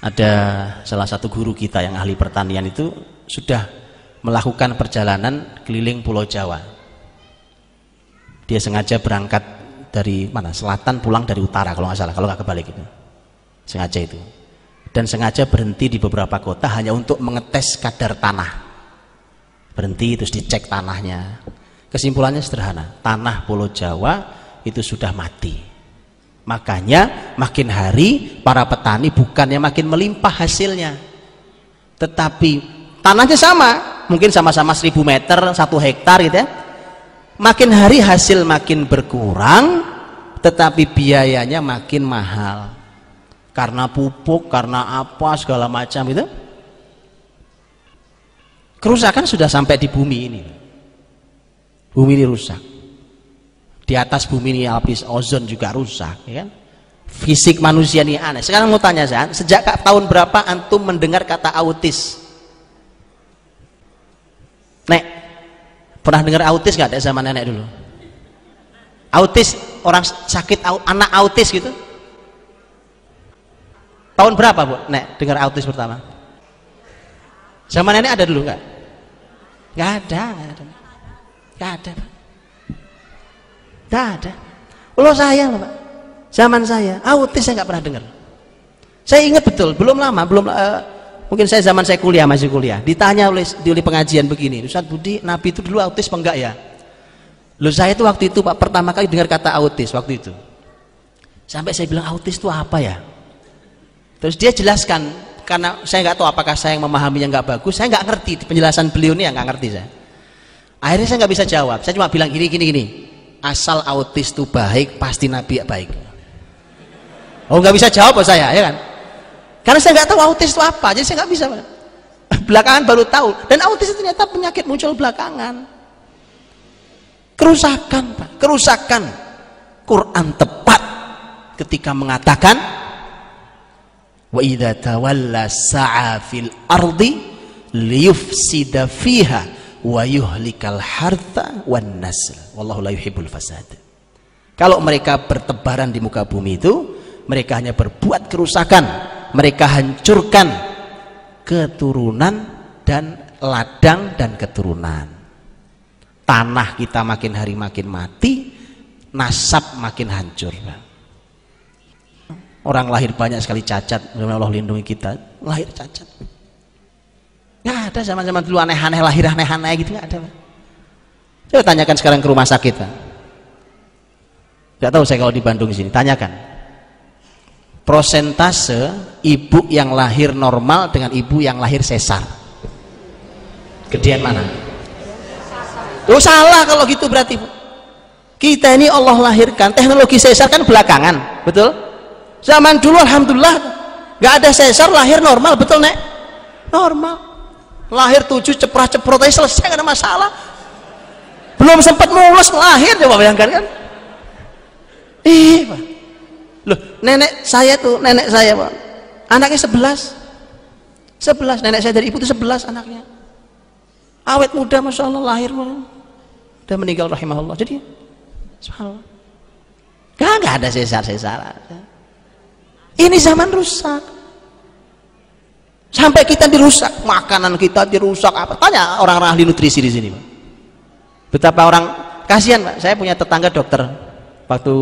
S1: ada salah satu guru kita yang ahli pertanian itu sudah melakukan perjalanan keliling pulau Jawa. Dia sengaja berangkat dari mana selatan pulang dari utara kalau nggak salah kalau nggak kebalik itu sengaja itu dan sengaja berhenti di beberapa kota hanya untuk mengetes kadar tanah berhenti terus dicek tanahnya Kesimpulannya sederhana, tanah Pulau Jawa itu sudah mati. Makanya makin hari para petani bukannya makin melimpah hasilnya. Tetapi tanahnya sama, mungkin sama-sama 1000 meter, satu hektar gitu ya. Makin hari hasil makin berkurang, tetapi biayanya makin mahal. Karena pupuk, karena apa segala macam itu. Kerusakan sudah sampai di bumi ini. Bumi ini rusak. Di atas bumi ini lapis ozon juga rusak ya kan? Fisik manusia ini aneh. Sekarang mau tanya saya sejak tahun berapa antum mendengar kata autis nek pernah dengar autis nggak ada zaman nenek dulu autis orang sakit anak autis gitu tahun berapa bu nek dengar autis pertama zaman nenek ada dulu nggak nggak ada, nggak ada. Gak ada Pak. Gak ada. Ulo saya loh Pak. Zaman saya, autis saya nggak pernah dengar. Saya ingat betul, belum lama, belum uh, mungkin saya zaman saya kuliah masih kuliah. Ditanya oleh di oleh pengajian begini, Ustaz Budi, Nabi itu dulu autis apa enggak ya? Loh saya itu waktu itu Pak pertama kali dengar kata autis waktu itu. Sampai saya bilang autis itu apa ya? Terus dia jelaskan karena saya nggak tahu apakah saya yang memahaminya nggak bagus, saya nggak ngerti penjelasan beliau ini yang nggak ngerti saya akhirnya saya nggak bisa jawab saya cuma bilang gini gini gini asal autis itu baik pasti nabi baik oh nggak bisa jawab saya ya kan karena saya nggak tahu autis itu apa jadi saya nggak bisa. Belakangan baru tahu. Dan autis itu ternyata penyakit muncul belakangan. Kerusakan pak. Kerusakan. Quran tepat ketika mengatakan wa idza tawalla sa'a fil ardi liyufsida fiha wa yuhlikal harta wan nasl. Wallahu la yuhibbul fasad. Kalau mereka bertebaran di muka bumi itu mereka hanya berbuat kerusakan mereka hancurkan keturunan dan ladang dan keturunan. Tanah kita makin hari makin mati nasab makin hancur orang lahir banyak sekali cacat Allah lindungi kita. Lahir cacat. Nggak ada zaman-zaman dulu aneh-aneh lahir aneh-aneh gitu nggak ada coba tanyakan sekarang ke rumah sakit nggak tahu saya kalau di Bandung sini. Tanyakan prosentase ibu yang lahir normal dengan ibu yang lahir sesar. Gedean mana? Oh salah kalau gitu berarti kita ini Allah lahirkan teknologi sesar kan belakangan betul? Zaman dulu Alhamdulillah nggak ada sesar lahir normal betul nek? Normal. Lahir tujuh ceprah ceprot aja selesai gak ada masalah. Belum sempat mulus lahir coba bayangkan kan? Ih pak loh nenek saya tuh nenek saya pak. Anaknya sebelas. Sebelas nenek saya dari ibu tuh sebelas anaknya. Awet muda masya Allah lahir udah meninggal rahimahullah. Jadi subhanallah. Gak, gak ada sesar-sesar ini zaman rusak. Sampai kita dirusak makanan kita dirusak apa. Tanya orang-orang ahli nutrisi di sini betapa orang kasihan pak. Saya punya tetangga dokter. Waktu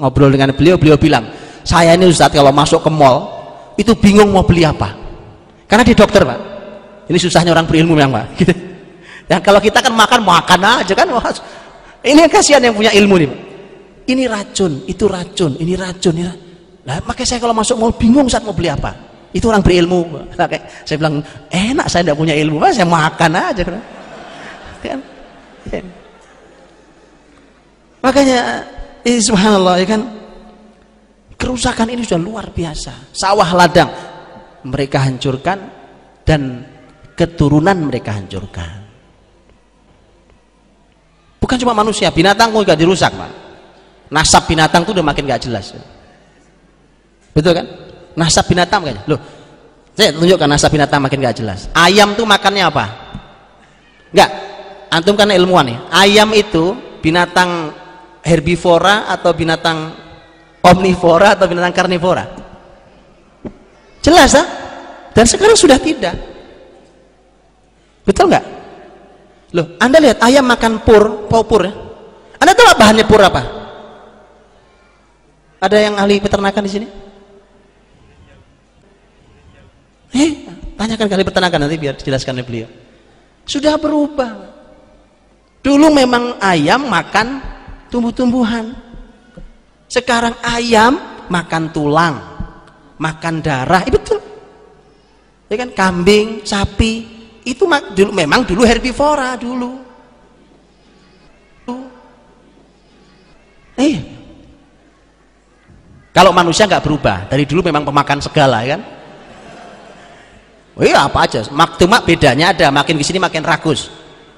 S1: ngobrol dengan beliau beliau bilang saya ini Ustadz kalau masuk ke mall itu bingung mau beli apa. Karena dia dokter pak. Ini susahnya orang berilmu memang pak. Gitu. Dan kalau kita kan makan makan aja kan ini kasihan yang punya ilmu nih ini racun itu racun ini racun ini Nah, makanya saya kalau masuk mall bingung saat mau beli apa. Itu orang berilmu saya bilang enak saya tidak punya ilmu saya makan aja kan? makanya ini subhanallah ya kan? Kerusakan ini sudah luar biasa. Sawah ladang mereka hancurkan dan keturunan mereka hancurkan. Bukan cuma manusia binatang juga dirusak pak. Nasab binatang itu udah makin gak jelas. Betul kan? Nasab binatang kayaknya loh saya tunjukkan nasab binatang makin gak jelas. Ayam tuh makannya apa? Enggak antum kan ilmuwan nih ayam itu binatang herbivora atau binatang omnivora atau binatang karnivora jelas ah dan sekarang sudah tidak betul nggak Loh, Anda lihat ayam makan pur, pur ya. Anda tahu bahannya pur apa? Ada yang ahli peternakan di sini? Eh, tanyakan kali peternakan nanti biar dijelaskan oleh beliau. Sudah berubah. Dulu memang ayam makan tumbuh-tumbuhan. Sekarang ayam makan tulang, makan darah. Itu betul. Ya kan kambing, sapi, itu dulu memang dulu herbivora dulu eh kalau manusia nggak berubah dari dulu memang pemakan segala kan oh iya apa aja cuma bedanya ada makin ke sini makin ragus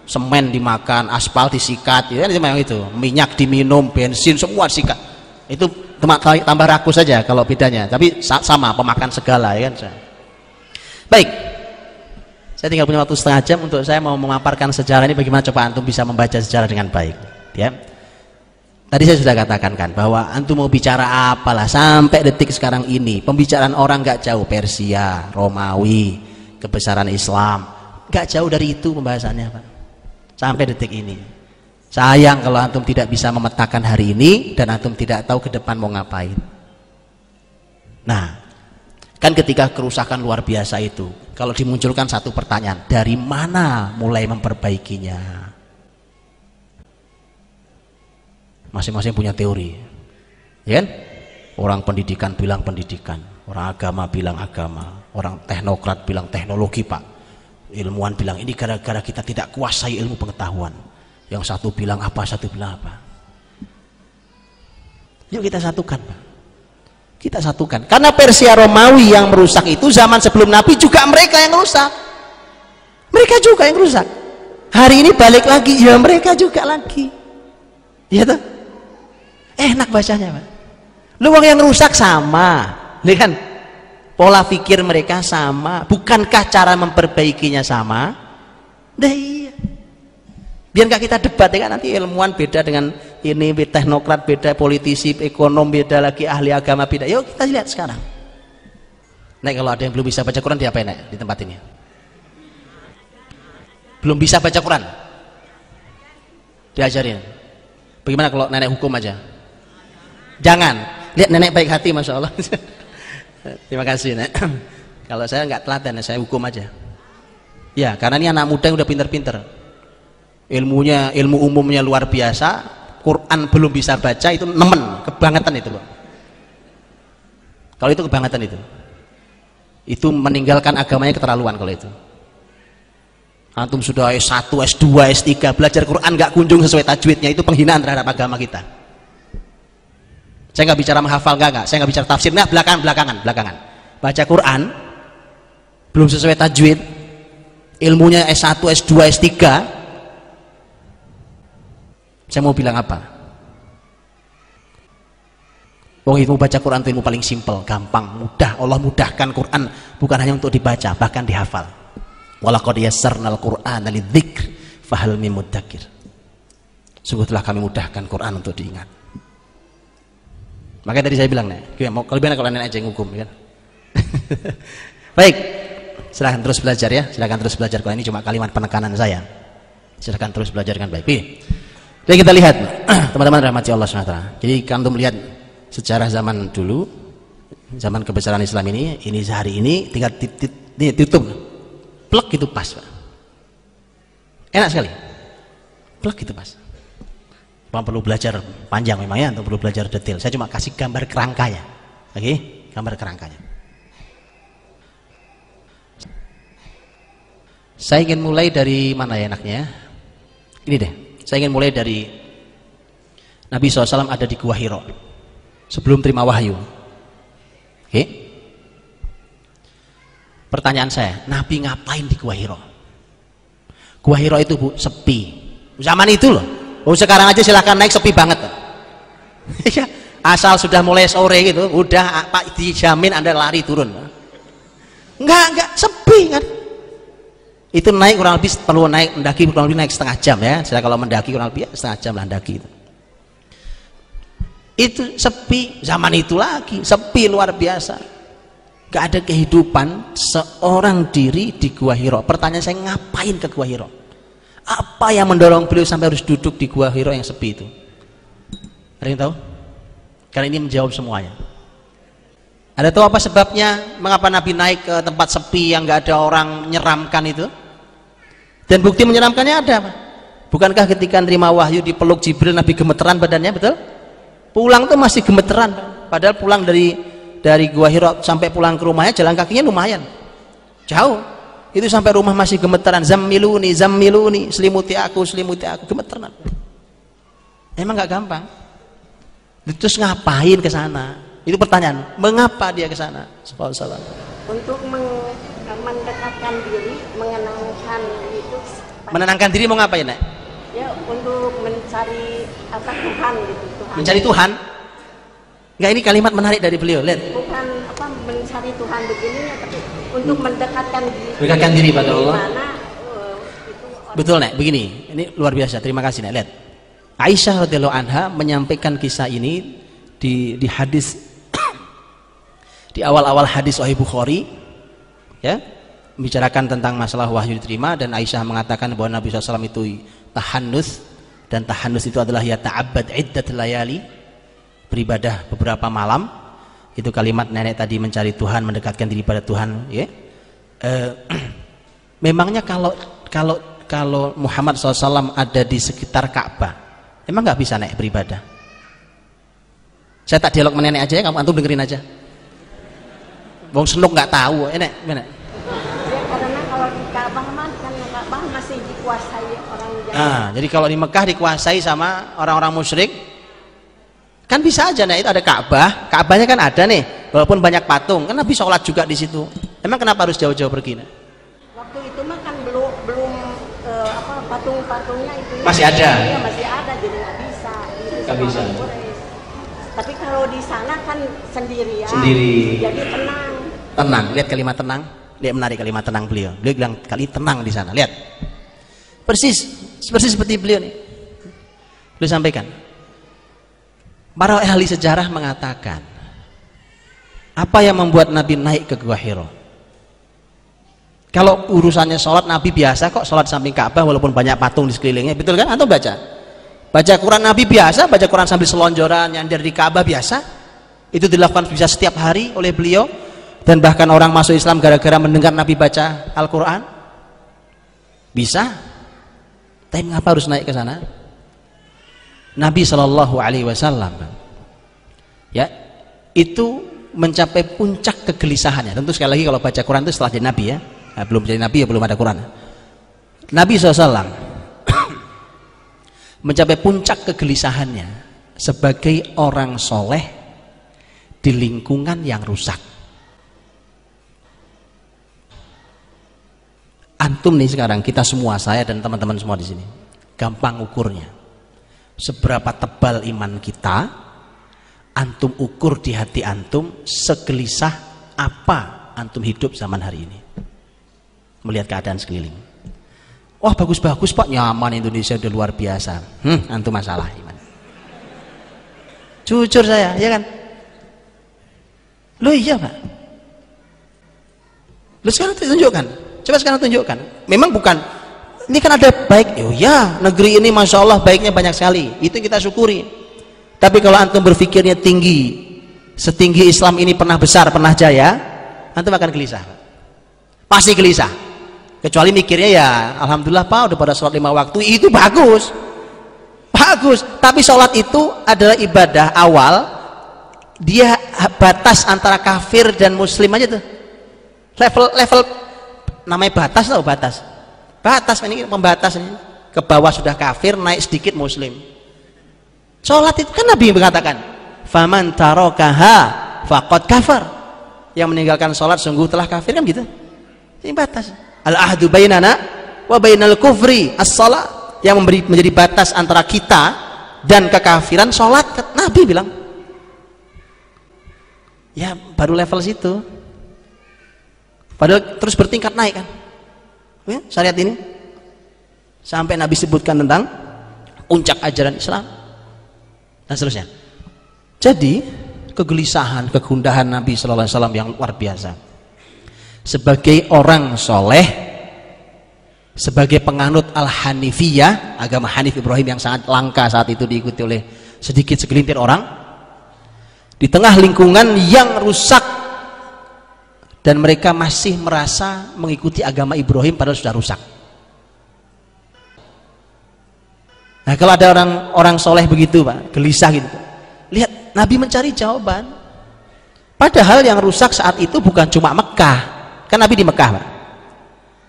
S1: semen dimakan aspal disikat ya itu memang itu. Minyak diminum bensin semua disikat. Itu tambah rakus saja kalau bedanya. Tapi sama pemakan segala ya kan baik. Saya tinggal punya waktu setengah jam untuk saya mau memaparkan sejarah ini bagaimana coba antum bisa membaca sejarah dengan baik ya. Tadi saya sudah katakan kan bahwa antum mau bicara apalah sampai detik sekarang ini pembicaraan orang gak jauh. Persia Romawi kebesaran Islam. Gak jauh dari itu pembahasannya Pak sampai detik ini. Sayang kalau antum tidak bisa memetakan hari ini dan antum tidak tahu ke depan mau ngapain. Nah kan ketika kerusakan luar biasa itu kalau dimunculkan satu pertanyaan dari mana mulai memperbaikinya? Masing-masing punya teori. Ya kan? Orang pendidikan bilang pendidikan orang agama bilang agama orang teknokrat bilang teknologi pak ilmuwan bilang ini gara-gara kita tidak kuasai ilmu pengetahuan. Yang satu bilang apa satu bilang apa. Yuk kita satukan pak. Kita satukan. Karena Persia Romawi yang merusak itu zaman sebelum Nabi juga mereka yang rusak. Mereka juga yang rusak. Hari ini balik lagi ya mereka juga lagi. Ya tuh enak bacanya Pak. Lu yang rusak sama lihat kan pola pikir mereka sama. Bukankah cara memperbaikinya sama? Nah iya. Biar nggak kita debat ya kan nanti ilmuwan beda dengan ini teknokrat beda politisi ekonom beda lagi ahli agama beda. Yuk kita lihat sekarang. Nek kalau ada yang belum bisa baca Quran diapain Nek di tempat ini? Belum bisa baca Quran? Diajarin? Bagaimana kalau nenek hukum aja? Jangan. Lihat nenek baik hati Masya Allah [laughs] terima kasih Nek. [clears throat] Kalau saya nggak telaten saya hukum aja. Ya karena ini anak muda yang udah pinter-pinter. Ilmunya ilmu umumnya luar biasa Quran belum bisa baca itu nemen kebangetan itu loh kalau itu kebangetan itu. Itu meninggalkan agamanya keterlaluan kalau itu. Antum sudah S1, S2, S3 belajar Quran nggak kunjung sesuai tajwidnya itu penghinaan terhadap agama kita saya nggak bicara menghafal nggak nggak saya nggak bicara tafsir nggak belakangan belakangan belakangan baca Quran belum sesuai tajwid ilmunya S1, S2, S3 saya mau bilang apa Wong ilmu baca Quran itu ilmu paling simpel, gampang, mudah. Allah mudahkan Quran bukan hanya untuk dibaca, bahkan dihafal. Walaqad yassarnal Qur'ana lidzikr fahal mim. Sungguh telah kami mudahkan Quran untuk diingat. Makanya tadi saya bilang, nih, mau kelebihan kalau nenek aja yang hukum, kan? [laughs] Baik, silahkan terus belajar ya, silahkan terus belajar. Kalau ini cuma kalimat penekanan saya, silahkan terus belajar dengan baik. Jadi kita lihat, [clears throat] teman-teman rahmati Allah SWT. Jadi kantum lihat sejarah zaman dulu zaman kebesaran Islam ini ini sehari ini tinggal titit, tutup plek itu pas Pak. enak sekali plek itu pas Memang perlu belajar panjang memang ya untuk perlu belajar detail saya cuma kasih gambar kerangkanya oke okay? gambar kerangkanya saya ingin mulai dari mana ya enaknya ini deh saya ingin mulai dari Nabi SAW ada di Gua Hiro sebelum terima wahyu. Oke? Pertanyaan saya, Nabi ngapain di Gua Hiro? Gua Hiro itu Bu sepi. Zaman itu loh. Oh sekarang aja silahkan naik sepi banget. [laughs] Iya, asal sudah mulai sore gitu, udah Pak dijamin Anda lari turun. Enggak, enggak sepi kan. Itu naik kurang lebih perlu naik mendaki kurang lebih naik setengah jam ya. Saya kalau mendaki kurang lebih setengah jam lah mendaki itu itu sepi zaman itu lagi sepi luar biasa gak ada kehidupan seorang diri di Gua Hiro pertanyaan saya ngapain ke Gua Hiro apa yang mendorong beliau sampai harus duduk di Gua Hiro yang sepi itu? Ada yang tahu? karena ini menjawab semuanya. Ada tahu apa sebabnya? Mengapa Nabi naik ke tempat sepi yang gak ada orang menyeramkan itu? Dan bukti menyeramkannya ada bukankah ketika terima wahyu dipeluk Jibril Nabi gemeteran badannya betul? pulang tuh masih gemeteran padahal pulang dari dari gua Hiro sampai pulang ke rumahnya jalan kakinya lumayan. Jauh itu sampai rumah masih gemeteran zammiluni zammiluni. Selimuti aku selimuti aku. Gemeteran. Emang nggak gampang? Terus ngapain ke sana? Itu pertanyaan. Mengapa dia ke sana?
S2: Untuk mendekatkan diri mengenangkan itu.
S1: Menenangkan diri mau ngapain nek?
S2: Ya untuk mencari apa Tuhan gitu.
S1: Mencari Tuhan? Enggak ini kalimat menarik dari beliau. Lihat.
S2: Bukan apa mencari Tuhan begini ya untuk mendekatkan diri.
S1: Mendekatkan diri pada Allah mana, uh, betul nek. Begini ini luar biasa. Terima kasih nek. Lihat. Aisyah radhiyallahu anha menyampaikan kisah ini di di hadis [coughs] di awal-awal hadis Sahih Bukhari ya. Membicarakan tentang masalah wahyu diterima dan Aisyah mengatakan bahwa Nabi SAW itu tahannus dan tahanus itu adalah ya ta'abbad iddat layali beribadah beberapa malam itu kalimat nenek tadi mencari Tuhan mendekatkan diri pada Tuhan ya. E, [clears throat] memangnya kalau kalau kalau Muhammad SAW ada di sekitar Ka'bah emang nggak bisa naik beribadah? Saya tak dialog sama nenek aja ya kamu antum dengerin aja. Bong senuk nggak tahu enek enek
S2: ya, karena kalau di Ka'bah kan Ka'bah masih dikuasai
S1: Nah, jadi kalau di Mekah dikuasai sama orang-orang musyrik, kan bisa aja nah itu ada Ka'bah, Ka'bahnya kan ada nih, walaupun banyak patung, kan Nabi sholat juga di situ. Emang kenapa harus jauh-jauh pergi? Nah?
S2: Waktu itu mah kan belum belum uh, apa patung-patungnya itu ya,
S1: masih ada.
S2: Ya, masih ada jadi nggak bisa.
S1: Nggak bisa.
S2: Tapi kalau di sana kan sendirian.
S1: Sendiri.
S2: Jadi tenang.
S1: tenang lihat kalimat tenang lihat menarik kalimat tenang beliau beliau bilang kali tenang di sana lihat persis persis seperti beliau nih beliau sampaikan para ahli sejarah mengatakan apa yang membuat Nabi naik ke Gua Hiro kalau urusannya sholat Nabi biasa kok sholat samping Ka'bah walaupun banyak patung di sekelilingnya betul kan? Atau baca? Baca Quran Nabi biasa baca Quran sambil selonjoran yang dari Ka'bah biasa. Itu dilakukan bisa setiap hari oleh beliau. Dan bahkan orang masuk Islam gara-gara mendengar Nabi baca Al-Quran? Bisa. Tapi mengapa harus naik ke sana Nabi Shallallahu Alaihi Wasallam. Ya itu mencapai puncak kegelisahannya. Tentu sekali lagi kalau baca Quran itu setelah jadi Nabi ya. Nah, belum jadi Nabi ya belum ada Quran. Nabi SAW [coughs] mencapai puncak kegelisahannya sebagai orang soleh di lingkungan yang rusak. Antum nih sekarang kita semua saya dan teman-teman semua di sini gampang ukurnya seberapa tebal iman kita antum ukur di hati antum segelisah apa antum hidup zaman hari ini. Melihat keadaan sekeliling. Wah bagus-bagus pak. Nyaman Indonesia udah luar biasa. Hmm, antum masalah iman. Jujur saya ya kan? Lo iya pak. Lo sekarang tunjukkan. Coba sekarang tunjukkan. Memang bukan ini kan ada baik. Oh ya, negeri ini masya Allah baiknya banyak sekali. Itu kita syukuri. Tapi kalau antum berpikirnya tinggi, setinggi Islam ini pernah besar, pernah jaya, antum akan gelisah. Pasti gelisah. Kecuali mikirnya ya, alhamdulillah pak udah pada sholat lima waktu itu bagus, bagus. Tapi sholat itu adalah ibadah awal. Dia batas antara kafir dan muslim aja tuh. Level level namanya batas atau batas batas ini pembatas ini. Ke bawah sudah kafir naik sedikit muslim. Sholat itu kan Nabi mengatakan faman tarokaha fakot kafar. Yang meninggalkan sholat sungguh telah kafir kan gitu? Ini batas. Al ahdu bainana wa bainal kufri as sholat yang memberi, menjadi batas antara kita dan kekafiran sholat Nabi bilang. Ya baru level situ. Padahal terus bertingkat naik kan. Ya, syariat ini. Sampai Nabi sebutkan tentang puncak ajaran Islam dan seterusnya. Jadi kegelisahan, kegundahan Nabi Shallallahu Alaihi Wasallam yang luar biasa. Sebagai orang soleh, sebagai penganut al Hanifiyah, agama Hanif Ibrahim yang sangat langka saat itu diikuti oleh sedikit segelintir orang, di tengah lingkungan yang rusak dan mereka masih merasa mengikuti agama Ibrahim padahal sudah rusak. Nah kalau ada orang orang soleh begitu pak gelisah gitu lihat Nabi mencari jawaban. Padahal yang rusak saat itu bukan cuma Mekah. Kan Nabi di Mekah pak.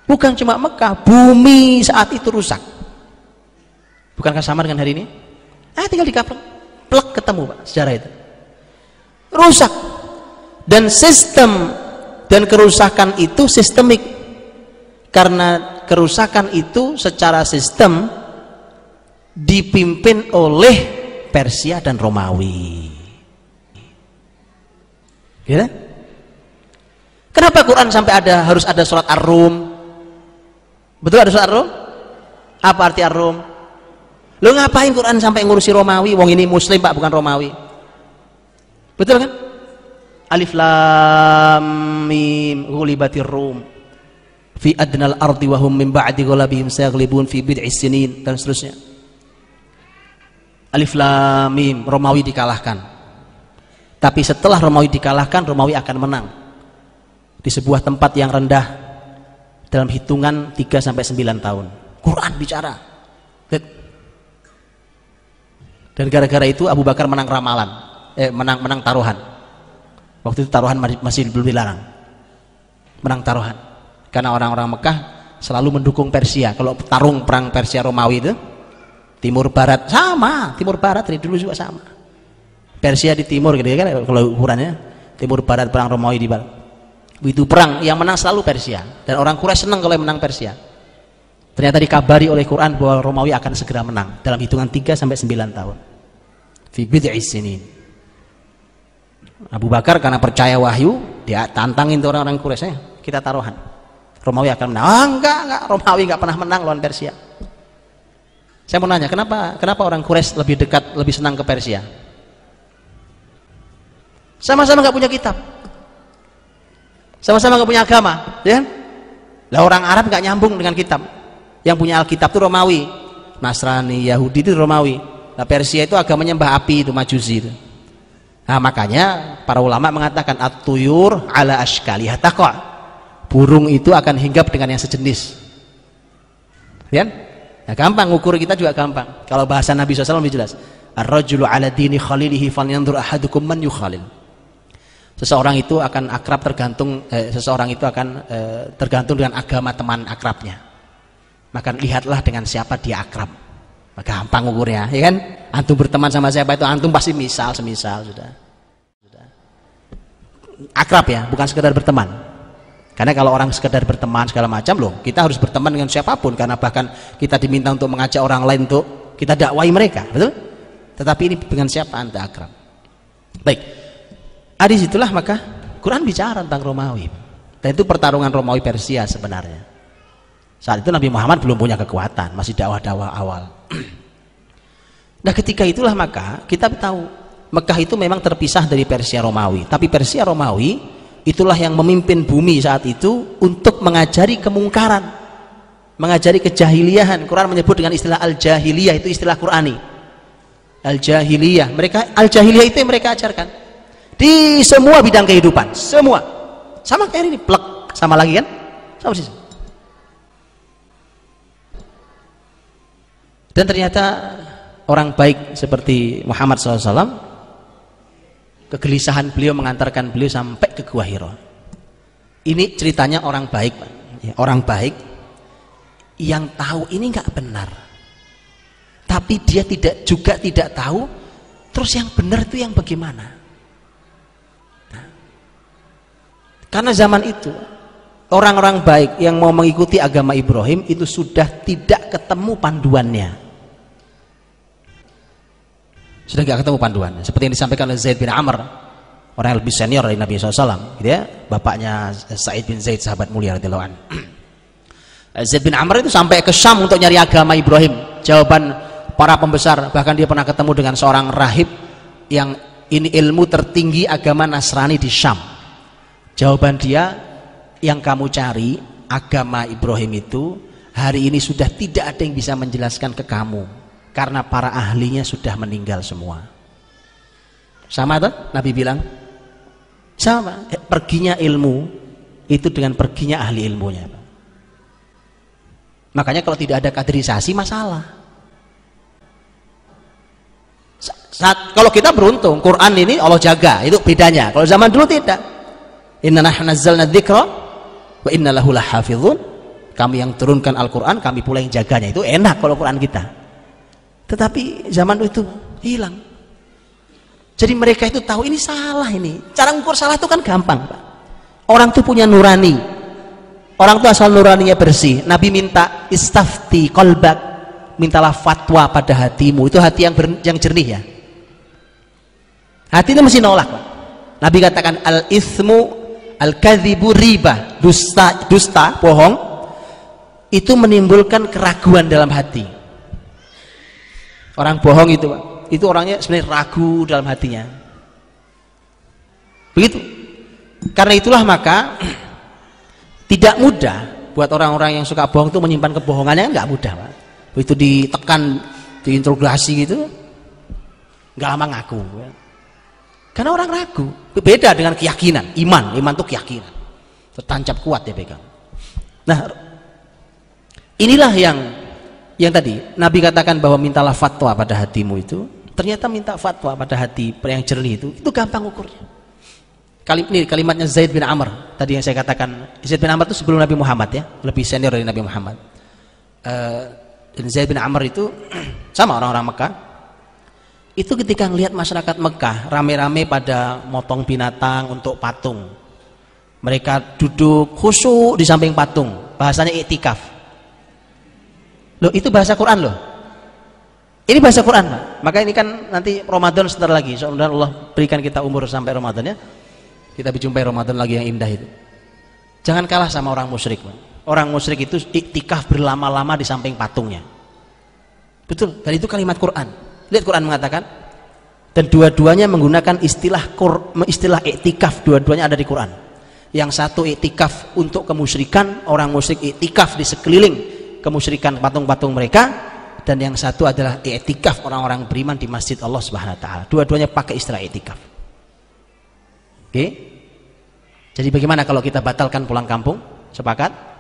S1: Bukan cuma Mekah bumi saat itu rusak. Bukankah sama dengan hari ini? Ah tinggal di kapal plek ketemu pak sejarah itu. Rusak. Dan sistem dan kerusakan itu sistemik. Karena kerusakan itu secara sistem dipimpin oleh Persia dan Romawi. Ya kenapa Quran sampai ada harus ada surat Ar-Rum? Betul ada surat Ar-Rum? Apa arti Ar-Rum? Lo ngapain Quran sampai ngurusi Romawi? Wong ini muslim pak bukan Romawi. Betul kan Alif Lam Mim ghulibatir Rum fi adnal ardi wa hum min ba'di ghalabihim sayaghlibun fi bid'i sinin dan seterusnya. Alif Lam Mim Romawi dikalahkan. Tapi setelah Romawi dikalahkan, Romawi akan menang. Di sebuah tempat yang rendah dalam hitungan 3 sampai 9 tahun. Quran bicara. Dan gara-gara itu Abu Bakar menang ramalan, eh menang menang taruhan Waktu itu taruhan masih belum dilarang. Menang taruhan. Karena orang-orang Mekah selalu mendukung Persia. Kalau tarung perang Persia Romawi itu timur barat sama, timur barat dari dulu juga sama. Persia di timur gitu ya kan kalau ukurannya timur barat perang Romawi di barat. Itu perang yang menang selalu Persia dan orang Quraisy senang kalau menang Persia. Ternyata dikabari oleh Quran bahwa Romawi akan segera menang dalam hitungan 3 sampai 9 tahun. Fi bid'i sinin Abu Bakar karena percaya wahyu dia tantangin tuh orang-orang Quraisy eh, kita taruhan. Romawi akan menang ah, enggak enggak. Romawi enggak pernah menang lawan Persia. Saya mau nanya kenapa kenapa orang Quraisy lebih dekat lebih senang ke Persia? Sama-sama enggak punya kitab. Sama-sama enggak punya agama ya kan? lah orang Arab enggak nyambung dengan kitab. Yang punya Alkitab itu Romawi. Nasrani Yahudi itu Romawi. Nah Persia itu agama nyembah api itu Majusi itu Nah, makanya para ulama mengatakan at-tuyur ala ashkaliha taqwa. Burung itu akan hinggap dengan yang sejenis. Ya? Nah, gampang ukur kita juga gampang. Kalau bahasa Nabi SAW lebih jelas. Ar-rajulu ala dini khalilihi falyanzur ahadukum man yukhalil. Seseorang itu akan akrab tergantung eh, seseorang itu akan eh, tergantung dengan agama teman akrabnya. Maka lihatlah dengan siapa dia akrab. Gampang ukurnya, ya kan? Antum berteman sama siapa itu antum pasti misal semisal sudah. Sudah. Akrab ya, bukan sekedar berteman. Karena kalau orang sekedar berteman segala macam loh, kita harus berteman dengan siapa pun karena bahkan kita diminta untuk mengajak orang lain untuk kita dakwai mereka, betul? Tetapi ini dengan siapa Anda akrab? Baik. Ah, situlah maka Quran bicara tentang Romawi. Dan itu pertarungan Romawi Persia sebenarnya. Saat itu Nabi Muhammad belum punya kekuatan, masih dakwah-dakwah awal. [clears throat] nah ketika itulah maka kita tahu Mekah itu memang terpisah dari Persia Romawi. Tapi Persia Romawi itulah yang memimpin bumi saat itu untuk mengajari kemungkaran, mengajari kejahiliahan. Quran menyebut dengan istilah al-jahiliyah itu istilah Qurani. Al-jahiliyah. Mereka al-jahiliyah itu yang mereka ajarkan di semua bidang kehidupan, semua. Sama kayak ini, plek sama lagi kan? Sama sih. Dan ternyata orang baik seperti Muhammad SAW kegelisahan beliau mengantarkan beliau sampai ke Gua Hiro ini ceritanya orang baik ya, orang baik yang tahu ini nggak benar. Tapi dia tidak juga tidak tahu terus yang benar itu yang bagaimana? Nah, karena zaman itu orang-orang baik yang mau mengikuti agama Ibrahim itu sudah tidak ketemu panduannya sudah nggak ketemu panduan seperti yang disampaikan oleh Zaid bin Amr orang yang lebih senior dari Nabi SAW gitu ya. Bapaknya Said bin Zaid sahabat mulia radhiyallahu an Zaid bin Amr itu sampai ke Syam untuk nyari agama Ibrahim. Jawaban para pembesar bahkan dia pernah ketemu dengan seorang rahib yang ini ilmu tertinggi agama Nasrani di Syam. Jawaban dia yang kamu cari agama Ibrahim itu hari ini sudah tidak ada yang bisa menjelaskan ke kamu karena para ahlinya sudah meninggal semua. Sama tuh Nabi bilang? Sama. Eh, perginya ilmu itu dengan perginya ahli ilmunya makanya kalau tidak ada kaderisasi masalah. Saat kalau kita beruntung Quran ini Allah jaga itu bedanya. Kalau zaman dulu tidak. Inna nazzalna dzikra wa inna lahu lahafizun. Kami yang turunkan Al-Quran kami pula yang jaganya. Itu enak kalau Quran kita tetapi zaman itu hilang. Jadi mereka itu tahu ini salah ini. Cara ngukur salah itu kan gampang, Pak. Orang itu punya nurani. Orang itu asal nuraninya bersih. Nabi minta istafti kolbak, mintalah fatwa pada hatimu. Itu hati yang ber, yang jernih ya. Hati itu mesti nolak, Pak. Nabi katakan al ismu al kadhibu riba, dusta dusta, bohong itu menimbulkan keraguan dalam hati orang bohong itu Pak. Itu orangnya sebenarnya ragu dalam hatinya. Begitu. Karena itulah maka [clears throat] tidak mudah buat orang-orang yang suka bohong itu menyimpan kebohongannya. Nggak mudah Pak. Begitu ditekan diinterogasi gitu nggak lama ngaku ya. karena orang ragu. Beda dengan keyakinan. Iman. Iman itu keyakinan. Tertancap kuat ya pegang. Nah inilah yang yang tadi Nabi katakan bahwa mintalah fatwa pada hatimu itu ternyata minta fatwa pada hati yang jernih itu itu gampang ukurnya. Kali, ini kalimatnya Zaid bin Amr. Tadi yang saya katakan Zaid bin Amr itu sebelum Nabi Muhammad ya lebih senior dari Nabi Muhammad. Uh, dan Zaid bin Amr itu [clears throat] sama orang-orang Mekah. Itu ketika melihat masyarakat Mekah rame-rame pada motong binatang untuk patung. Mereka duduk khusyuk di samping patung. Bahasanya iktikaf Loh, itu bahasa Quran loh. Ini bahasa Quran, Pak. Maka ini kan nanti Ramadan sebentar lagi. Semoga Allah berikan kita umur sampai Ramadan ya. Kita berjumpai Ramadan lagi yang indah itu. Jangan kalah sama orang musyrik, Pak. Orang musyrik itu iktikaf berlama-lama di samping patungnya. Betul, dan itu kalimat Quran. Lihat Quran mengatakan dan dua-duanya menggunakan istilah istilah iktikaf, dua-duanya ada di Quran. Yang satu iktikaf untuk kemusyrikan, orang musyrik iktikaf di sekeliling kemusyrikan patung-patung mereka dan yang satu adalah i'tikaf orang-orang beriman di masjid Allah Subhanahu wa taala. Dua-duanya pakai istilah i'tikaf. Oke? Okay? Jadi bagaimana kalau kita batalkan pulang kampung? Sepakat?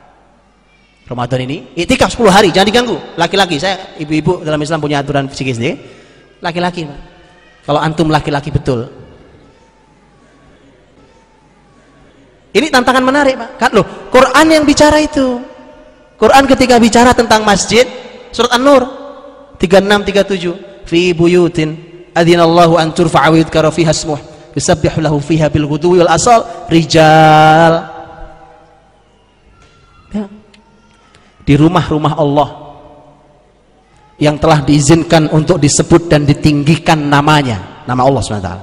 S1: Ramadan ini i'tikaf 10 hari, jangan diganggu. Laki-laki, saya ibu-ibu dalam Islam punya aturan psikis nih. Laki-laki, Kalau antum laki-laki betul. Ini tantangan menarik, Pak. Kan loh, Quran yang bicara itu. Quran ketika bicara tentang masjid, Surat An-Nur 36 37 fi buyutin adzinallahu an turfa'a wa yudhkara fiha ismuh yusabbihu lahu fiha bil ghudwi wal asal rijal. Ya. di rumah-rumah Allah yang telah diizinkan untuk disebut dan ditinggikan namanya nama Allah SWT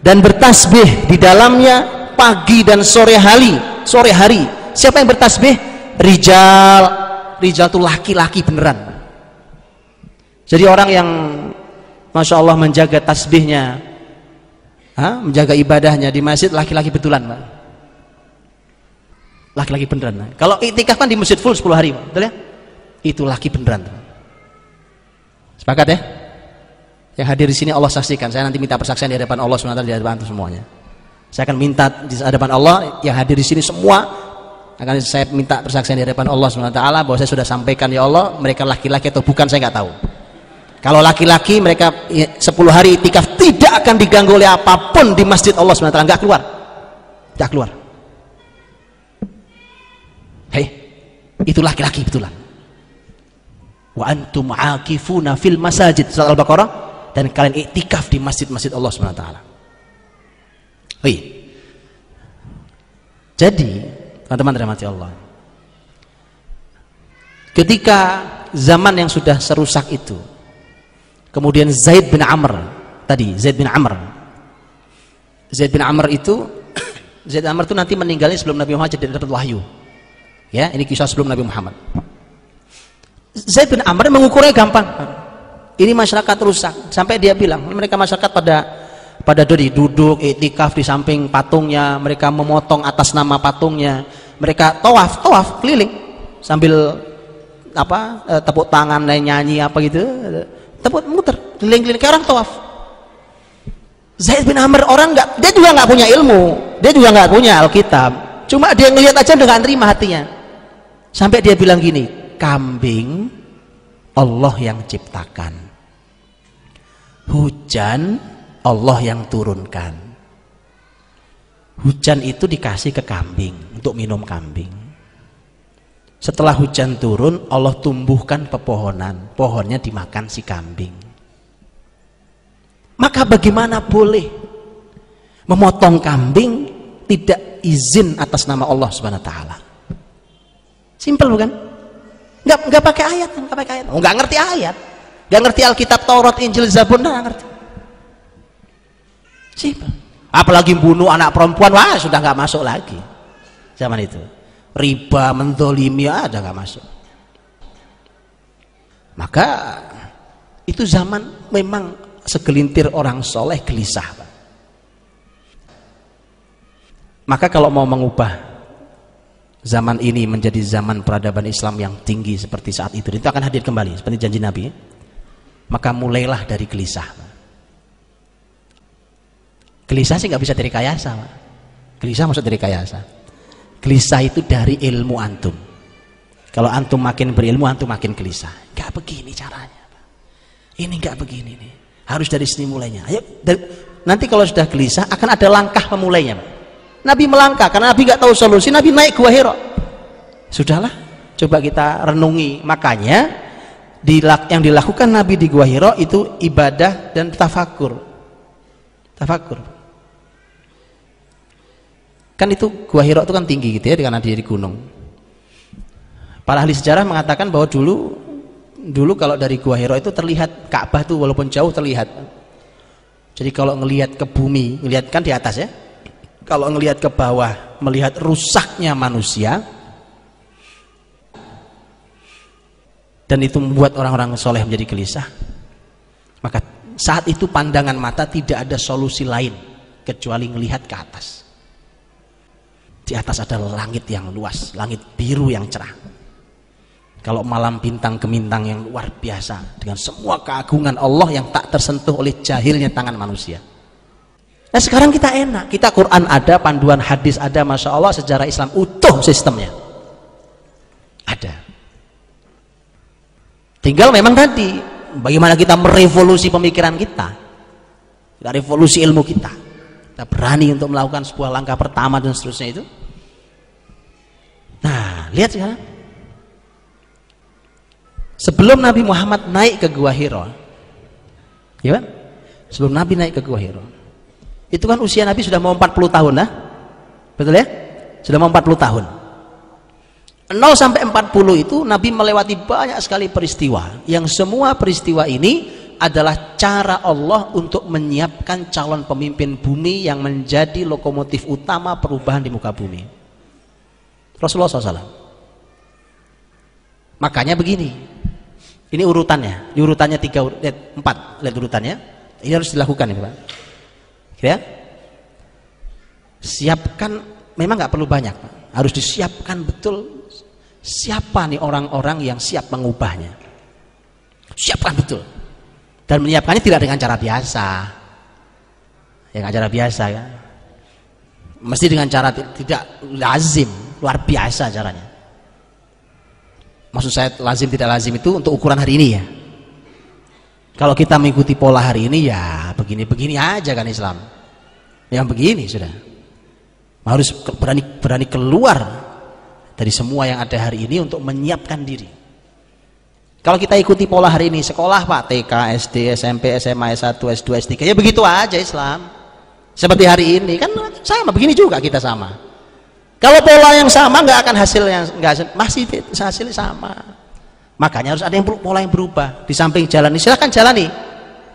S1: dan bertasbih di dalamnya pagi dan sore hari sore hari. Siapa yang bertasbih rijal rijal itu laki-laki beneran. Jadi orang yang Masya Allah menjaga tasbihnya ha? menjaga ibadahnya di masjid laki-laki betulan laki-laki beneran kalau itikaf kan di masjid full 10 hari betul ya? Itu laki beneran sepakat ya? Yang hadir di sini Allah saksikan. Saya nanti minta persaksian di hadapan Allah SWT di hadapan semuanya. Saya akan minta di hadapan Allah yang hadir di sini semua akan saya minta persaksian di hadapan Allah SWT bahwa saya sudah sampaikan ya Allah mereka laki-laki atau bukan saya nggak tahu. Kalau laki-laki mereka 10 hari itikaf tidak akan diganggu oleh apa pun di masjid Allah SWT nggak keluar. Nggak keluar. Hei itu laki-laki betulan. Wa antum akifuna fil masajid surat al-baqarah. Dan kalian iktikaf di masjid-masjid Allah SWT iya jadi teman-teman rahmati Allah. Ketika zaman yang sudah serusak itu kemudian Zaid bin Amr tadi Zaid bin Amr. Zaid bin Amr itu [coughs] Zaid bin Amr itu nanti meninggalnya sebelum Nabi Muhammad jadi dapat wahyu. Ya ini kisah sebelum Nabi Muhammad. Zaid bin Amr mengukurnya gampang. Ini masyarakat rusak. Sampai dia bilang mereka masyarakat pada pada diri duduk iktikaf di samping patungnya mereka memotong atas nama patungnya. Mereka tawaf tawaf keliling. Sambil apa eh, tepuk tangan dan nyanyi apa gitu. Tepuk muter keliling-keliling. Kayak orang tawaf. Zaid bin Amr orang nggak dia juga nggak punya ilmu. Dia juga nggak punya Alkitab. Cuma dia ngelihat aja dengan terima hatinya. Sampai dia bilang gini kambing Allah yang ciptakan. Hujan Allah yang turunkan. Hujan itu dikasih ke kambing untuk minum kambing. Setelah hujan turun Allah tumbuhkan pepohonan. Pohonnya dimakan si kambing. Maka bagaimana boleh memotong kambing tidak izin atas nama Allah subhanahu wa ta'ala? Simple bukan? nggak, nggak pakai ayat nggak pakai ayat. Oh, ngerti ayat. Nggak ngerti Alkitab Taurat Injil Zabur nggak ngerti Simple. Apalagi bunuh anak perempuan, wah sudah nggak masuk lagi. Zaman itu. Riba, mendolimi, ada nggak masuk. Maka itu zaman memang segelintir orang soleh gelisah. Pak. Maka kalau mau mengubah zaman ini menjadi zaman peradaban Islam yang tinggi seperti saat itu, itu akan hadir kembali seperti janji Nabi. Maka mulailah dari gelisah. Gelisah sih nggak bisa dari kayasa. Gelisah maksud dari kayasa. Gelisah itu dari ilmu antum. Kalau antum makin berilmu, antum makin gelisah. Gak begini caranya. Ini gak begini nih. Harus dari sini mulainya. Ayo, dari, nanti kalau sudah gelisah akan ada langkah pemulainya. Nabi melangkah karena Nabi nggak tahu solusi. Nabi naik gua Hiro. Sudahlah, coba kita renungi. Makanya yang dilakukan Nabi di Gua Hiro itu ibadah dan tafakur. Tafakur kan itu gua Hiro itu kan tinggi gitu ya karena dia di gunung para ahli sejarah mengatakan bahwa dulu dulu kalau dari Gua Hiro itu terlihat Ka'bah tuh walaupun jauh terlihat. Jadi kalau ngelihat ke bumi, ngelihat kan di atas ya. Kalau ngelihat ke bawah, melihat rusaknya manusia, dan itu membuat orang-orang soleh menjadi gelisah, maka saat itu pandangan mata tidak ada solusi lain kecuali melihat ke atas. Di atas ada langit yang luas, langit biru yang cerah. Kalau malam bintang gemintang yang luar biasa dengan semua keagungan Allah yang tak tersentuh oleh jahilnya tangan manusia. Nah sekarang kita enak, kita Quran ada, panduan hadis ada, masya Allah sejarah Islam utuh sistemnya. Ada. Tinggal memang tadi bagaimana kita merevolusi pemikiran kita, kita revolusi ilmu kita. Kita berani untuk melakukan sebuah langkah pertama dan seterusnya itu. Nah, lihat sekarang Sebelum Nabi Muhammad naik ke Gua Hiro, ya kan? Sebelum Nabi naik ke Gua Hiro, itu kan usia Nabi sudah mau 40 tahun, nah? Betul ya? Sudah mau 40 tahun. 0 sampai 40 itu Nabi melewati banyak sekali peristiwa yang semua peristiwa ini adalah cara Allah untuk menyiapkan calon pemimpin bumi yang menjadi lokomotif utama perubahan di muka bumi. Rasulullah SAW. Makanya begini, ini urutannya, ini urutannya tiga, lihat, empat, lihat urutannya. Ini harus dilakukan ya Pak. Ya, siapkan, memang nggak perlu banyak, Pak. harus disiapkan betul siapa nih orang-orang yang siap mengubahnya. Siapkan betul. Dan menyiapkannya tidak dengan cara biasa. Ya dengan cara biasa ya. Mesti dengan cara tidak lazim, luar biasa caranya. Maksud saya lazim tidak lazim itu untuk ukuran hari ini ya. Kalau kita mengikuti pola hari ini ya begini-begini aja kan Islam. Yang begini sudah. Harus berani berani keluar dari semua yang ada hari ini untuk menyiapkan diri kalau kita ikuti pola hari ini sekolah Pak TK, SD, SMP, SMA, S1, S2, S3 ya begitu aja Islam seperti hari ini kan sama begini juga kita sama kalau pola yang sama nggak akan hasil yang nggak masih hasilnya sama. Makanya harus ada yang pola yang berubah. Di samping jalan ini silahkan jalani,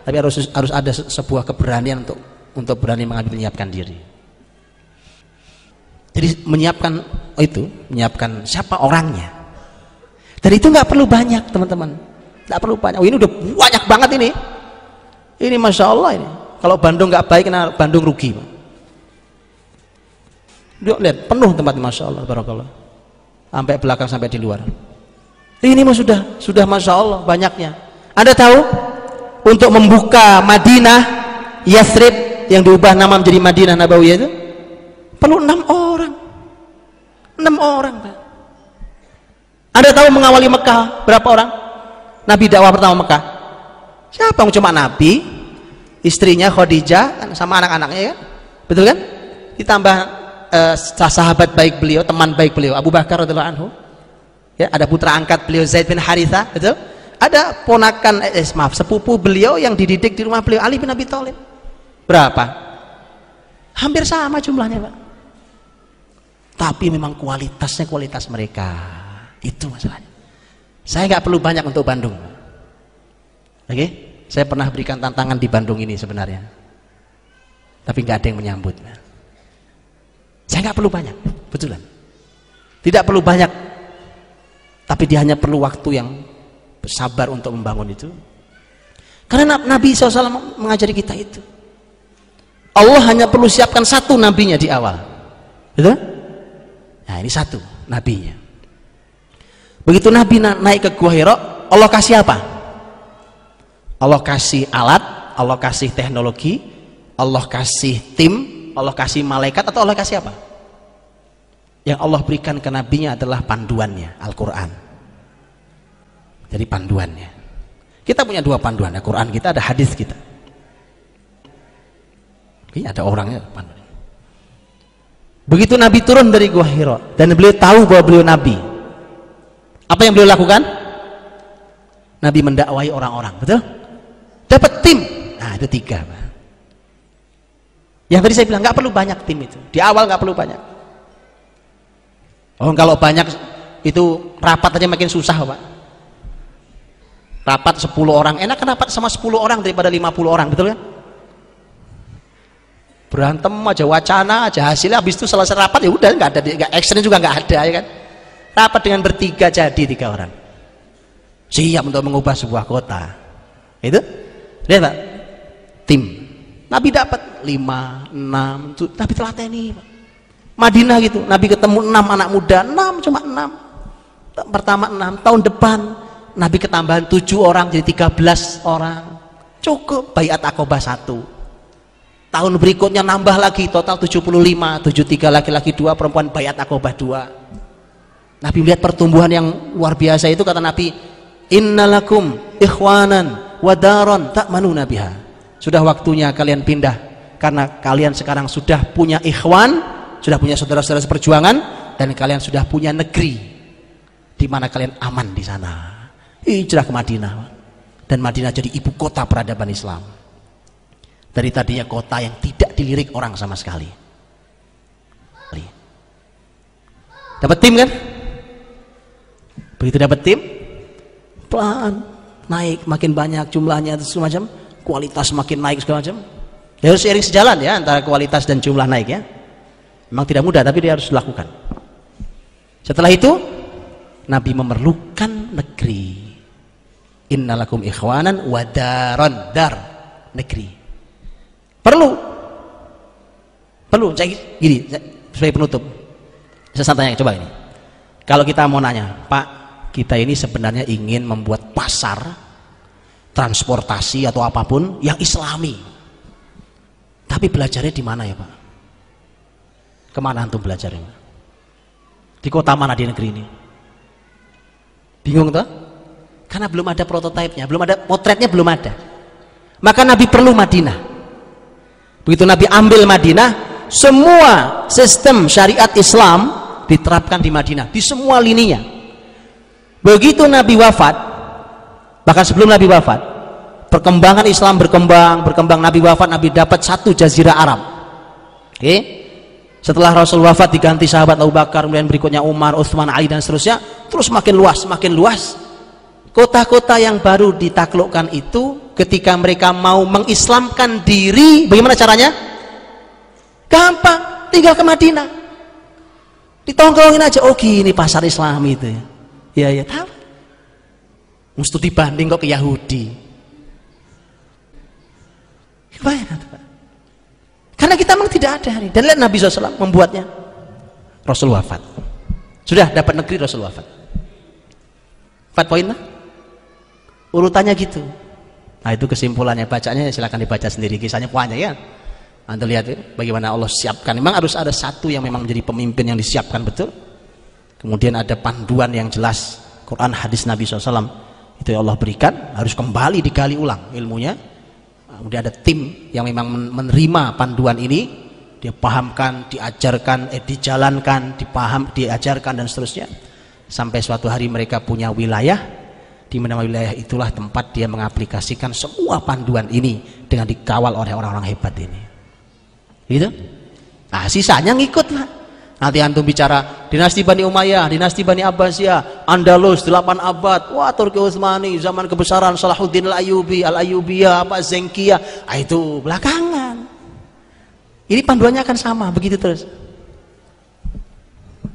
S1: tapi harus harus ada sebuah keberanian untuk untuk berani mengambil menyiapkan diri. Jadi menyiapkan oh itu, menyiapkan siapa orangnya. Dan itu nggak perlu banyak teman-teman, nggak perlu banyak. Oh ini udah banyak banget ini. Ini masya Allah ini. Kalau Bandung nggak baik, nah Bandung rugi. Yuk lihat penuh tempat masya Allah barakallah sampai belakang sampai di luar ini mah sudah sudah masya Allah banyaknya anda tahu untuk membuka Madinah Yathrib yang diubah nama menjadi Madinah Nabawiyah itu perlu enam orang enam orang Pak. Anda tahu mengawali Mekah berapa orang Nabi dakwah pertama Mekah siapa cuma Nabi istrinya Khadijah sama anak-anaknya ya betul kan ditambah uh, sahabat baik beliau, teman baik beliau, Abu Bakar radhiyallahu anhu. Ya, ada putra angkat beliau Zaid bin Haritha, betul? Ada ponakan eh, maaf, sepupu beliau yang dididik di rumah beliau Ali bin Abi Thalib. Berapa? Hampir sama jumlahnya, Pak. Tapi memang kualitasnya kualitas mereka. Itu masalahnya. Saya nggak perlu banyak untuk Bandung. Oke? Okay? Saya pernah berikan tantangan di Bandung ini sebenarnya. Tapi nggak ada yang menyambut. Saya nggak perlu banyak, betulan. Tidak perlu banyak, tapi dia hanya perlu waktu yang sabar untuk membangun itu. Karena Nabi SAW mengajari kita itu. Allah hanya perlu siapkan satu nabinya di awal. Betul? Nah ini satu nabinya. Begitu Nabi naik ke Gua Hiro, Allah kasih apa? Allah kasih alat, Allah kasih teknologi, Allah kasih tim, Allah kasih malaikat atau Allah kasih apa? Yang Allah berikan ke nabinya adalah panduannya, Al-Quran. Jadi panduannya. Kita punya dua panduan, Al-Quran kita ada hadis kita. Ini ada orangnya panduan. Begitu Nabi turun dari Gua Hiro dan beliau tahu bahwa beliau Nabi. Apa yang beliau lakukan? Nabi mendakwai orang-orang, betul? Dapat tim. Nah, itu tiga. Yang tadi saya bilang nggak perlu banyak tim itu. Di awal nggak perlu banyak. Oh kalau banyak itu rapat aja makin susah pak. rapat 10 orang enak kan rapat sama 10 orang daripada 50 orang betul kan berantem aja wacana aja hasilnya habis itu selesai rapat ya udah nggak ada nggak action juga nggak ada ya kan rapat dengan bertiga jadi tiga orang. Siap untuk mengubah sebuah kota. Itu? Lihat pak. Tim. Nabi dapat lima enam Nabi telateni pak. Madinah gitu. Nabi ketemu enam anak muda. Enam cuma enam. Pertama enam. Tahun depan Nabi ketambahan tujuh orang jadi tiga belas orang. Cukup. Bayat akobah satu. Tahun berikutnya nambah lagi. Total 75 73 laki-laki dua perempuan bayat akobah dua Nabi melihat pertumbuhan yang luar biasa itu kata Nabi innalakum ikhwanan wadaron tak manu nabiha sudah waktunya kalian pindah karena kalian sekarang sudah punya ikhwan sudah punya saudara-saudara seperjuangan dan kalian sudah punya negeri di mana kalian aman di sana. Hijrah ke Madinah. Dan Madinah jadi ibu kota peradaban Islam. Dari tadinya kota yang tidak dilirik orang sama sekali. Dapat tim kan begitu dapat tim? Pelan. Naik makin banyak jumlahnya itu semacam kualitas makin naik segala macam. Ya harus seiring sejalan ya antara kualitas dan jumlah naik ya. Memang tidak mudah tapi dia harus dilakukan. Setelah itu Nabi memerlukan negeri. Innalakum ikhwanan wadaron dar negeri. Perlu. Perlu. Saya gini sebagai penutup. Saya tanya coba ini. Kalau kita mau nanya Pak kita ini sebenarnya ingin membuat pasar transportasi atau apa pun yang islami. Tapi belajarnya di mana ya Pak? Ke mana antum belajarnya? Di kota mana di negeri ini? Bingung tuh karena belum ada prototipenya belum ada potretnya belum ada. Maka Nabi perlu Madinah. Begitu Nabi ambil Madinah semua sistem syariat Islam diterapkan di Madinah di semua lininya begitu Nabi wafat bahkan sebelum Nabi wafat perkembangan Islam berkembang berkembang Nabi wafat Nabi dapat satu jazirah Arab. Oke? Setelah Rasul wafat diganti sahabat Abu Bakar kemudian berikutnya Umar, Utsman, Ali dan seterusnya terus makin luas, makin luas. Kota-kota yang baru ditaklukkan itu ketika mereka mau mengislamkan diri bagaimana caranya? gampang, tinggal ke Madinah. Ditongkrongin aja, oh gini pasar Islam itu ya ya tahu mesti dibanding kok ke Yahudi. Karena kita memang tidak ada hari dan lihat Nabi SAW membuatnya. Rasul wafat. Sudah dapat negeri Rasul wafat. Empat poin lah. Urutannya gitu. Nah itu kesimpulannya. Bacanya silahkan dibaca sendiri. Kisahnya banyak ya. Anda lihat ya, bagaimana Allah siapkan. Memang harus ada satu yang memang menjadi pemimpin yang disiapkan betul kemudian ada panduan yang jelas. Quran hadis Nabi SAW itu yang Allah berikan harus kembali digali ulang ilmunya. Kemudian ada tim yang memang menerima panduan ini. Dia pahamkan, diajarkan, eh, dijalankan, dipaham, diajarkan dan seterusnya. Sampai suatu hari mereka punya wilayah. Di mana wilayah itulah tempat dia mengaplikasikan semua panduan ini dengan dikawal oleh orang-orang hebat ini. Gitu? Nah sisanya ngikut lah nanti antum bicara dinasti Bani Umayyah dinasti Bani Abbasiyah Andalus 8 abad. Wah Turki Utsmani zaman kebesaran Salahuddin Al-Ayyubi Al-Ayyubiyah apa Zengkiyah ah, itu belakangan. Ini panduannya akan sama begitu terus.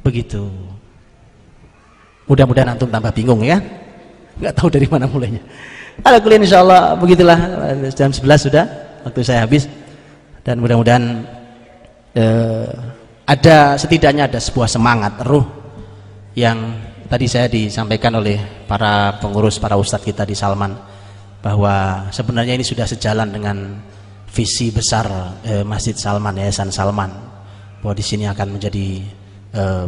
S1: Begitu. Mudah-mudahan antum tambah bingung ya. Nggak tahu dari mana mulainya. Ada kuliah insya Allah begitulah. Jam 11 sudah waktu saya habis. Dan mudah-mudahan eh, ada setidaknya ada sebuah semangat ruh yang tadi saya disampaikan oleh para pengurus para ustadz kita di Salman bahwa sebenarnya ini sudah sejalan dengan visi besar eh, Masjid Salman Yayasan Salman bahwa di sini akan menjadi eh,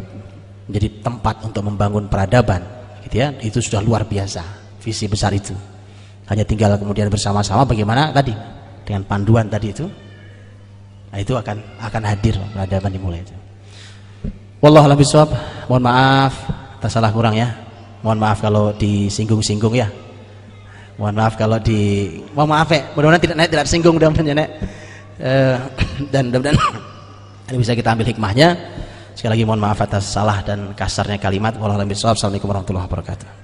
S1: menjadi tempat untuk membangun peradaban gitu ya. Itu sudah luar biasa visi besar itu. Hanya tinggal kemudian bersama-sama bagaimana tadi dengan panduan tadi itu nah itu akan akan hadir peradaban dimulai itu. Wallah bisawab mohon maaf atas salah kurang ya. Mohon maaf kalau disinggung-singgung ya. Mohon maaf kalau di mohon maaf ya mudah-mudahan tidak naik tidak singgung mudah-mudahan ya eh, dan mudah-mudahan [coughs] bisa kita ambil hikmahnya. Sekali lagi mohon maaf atas salah dan kasarnya kalimat. Wallahualam Assalamualaikum warahmatullahi wabarakatuh.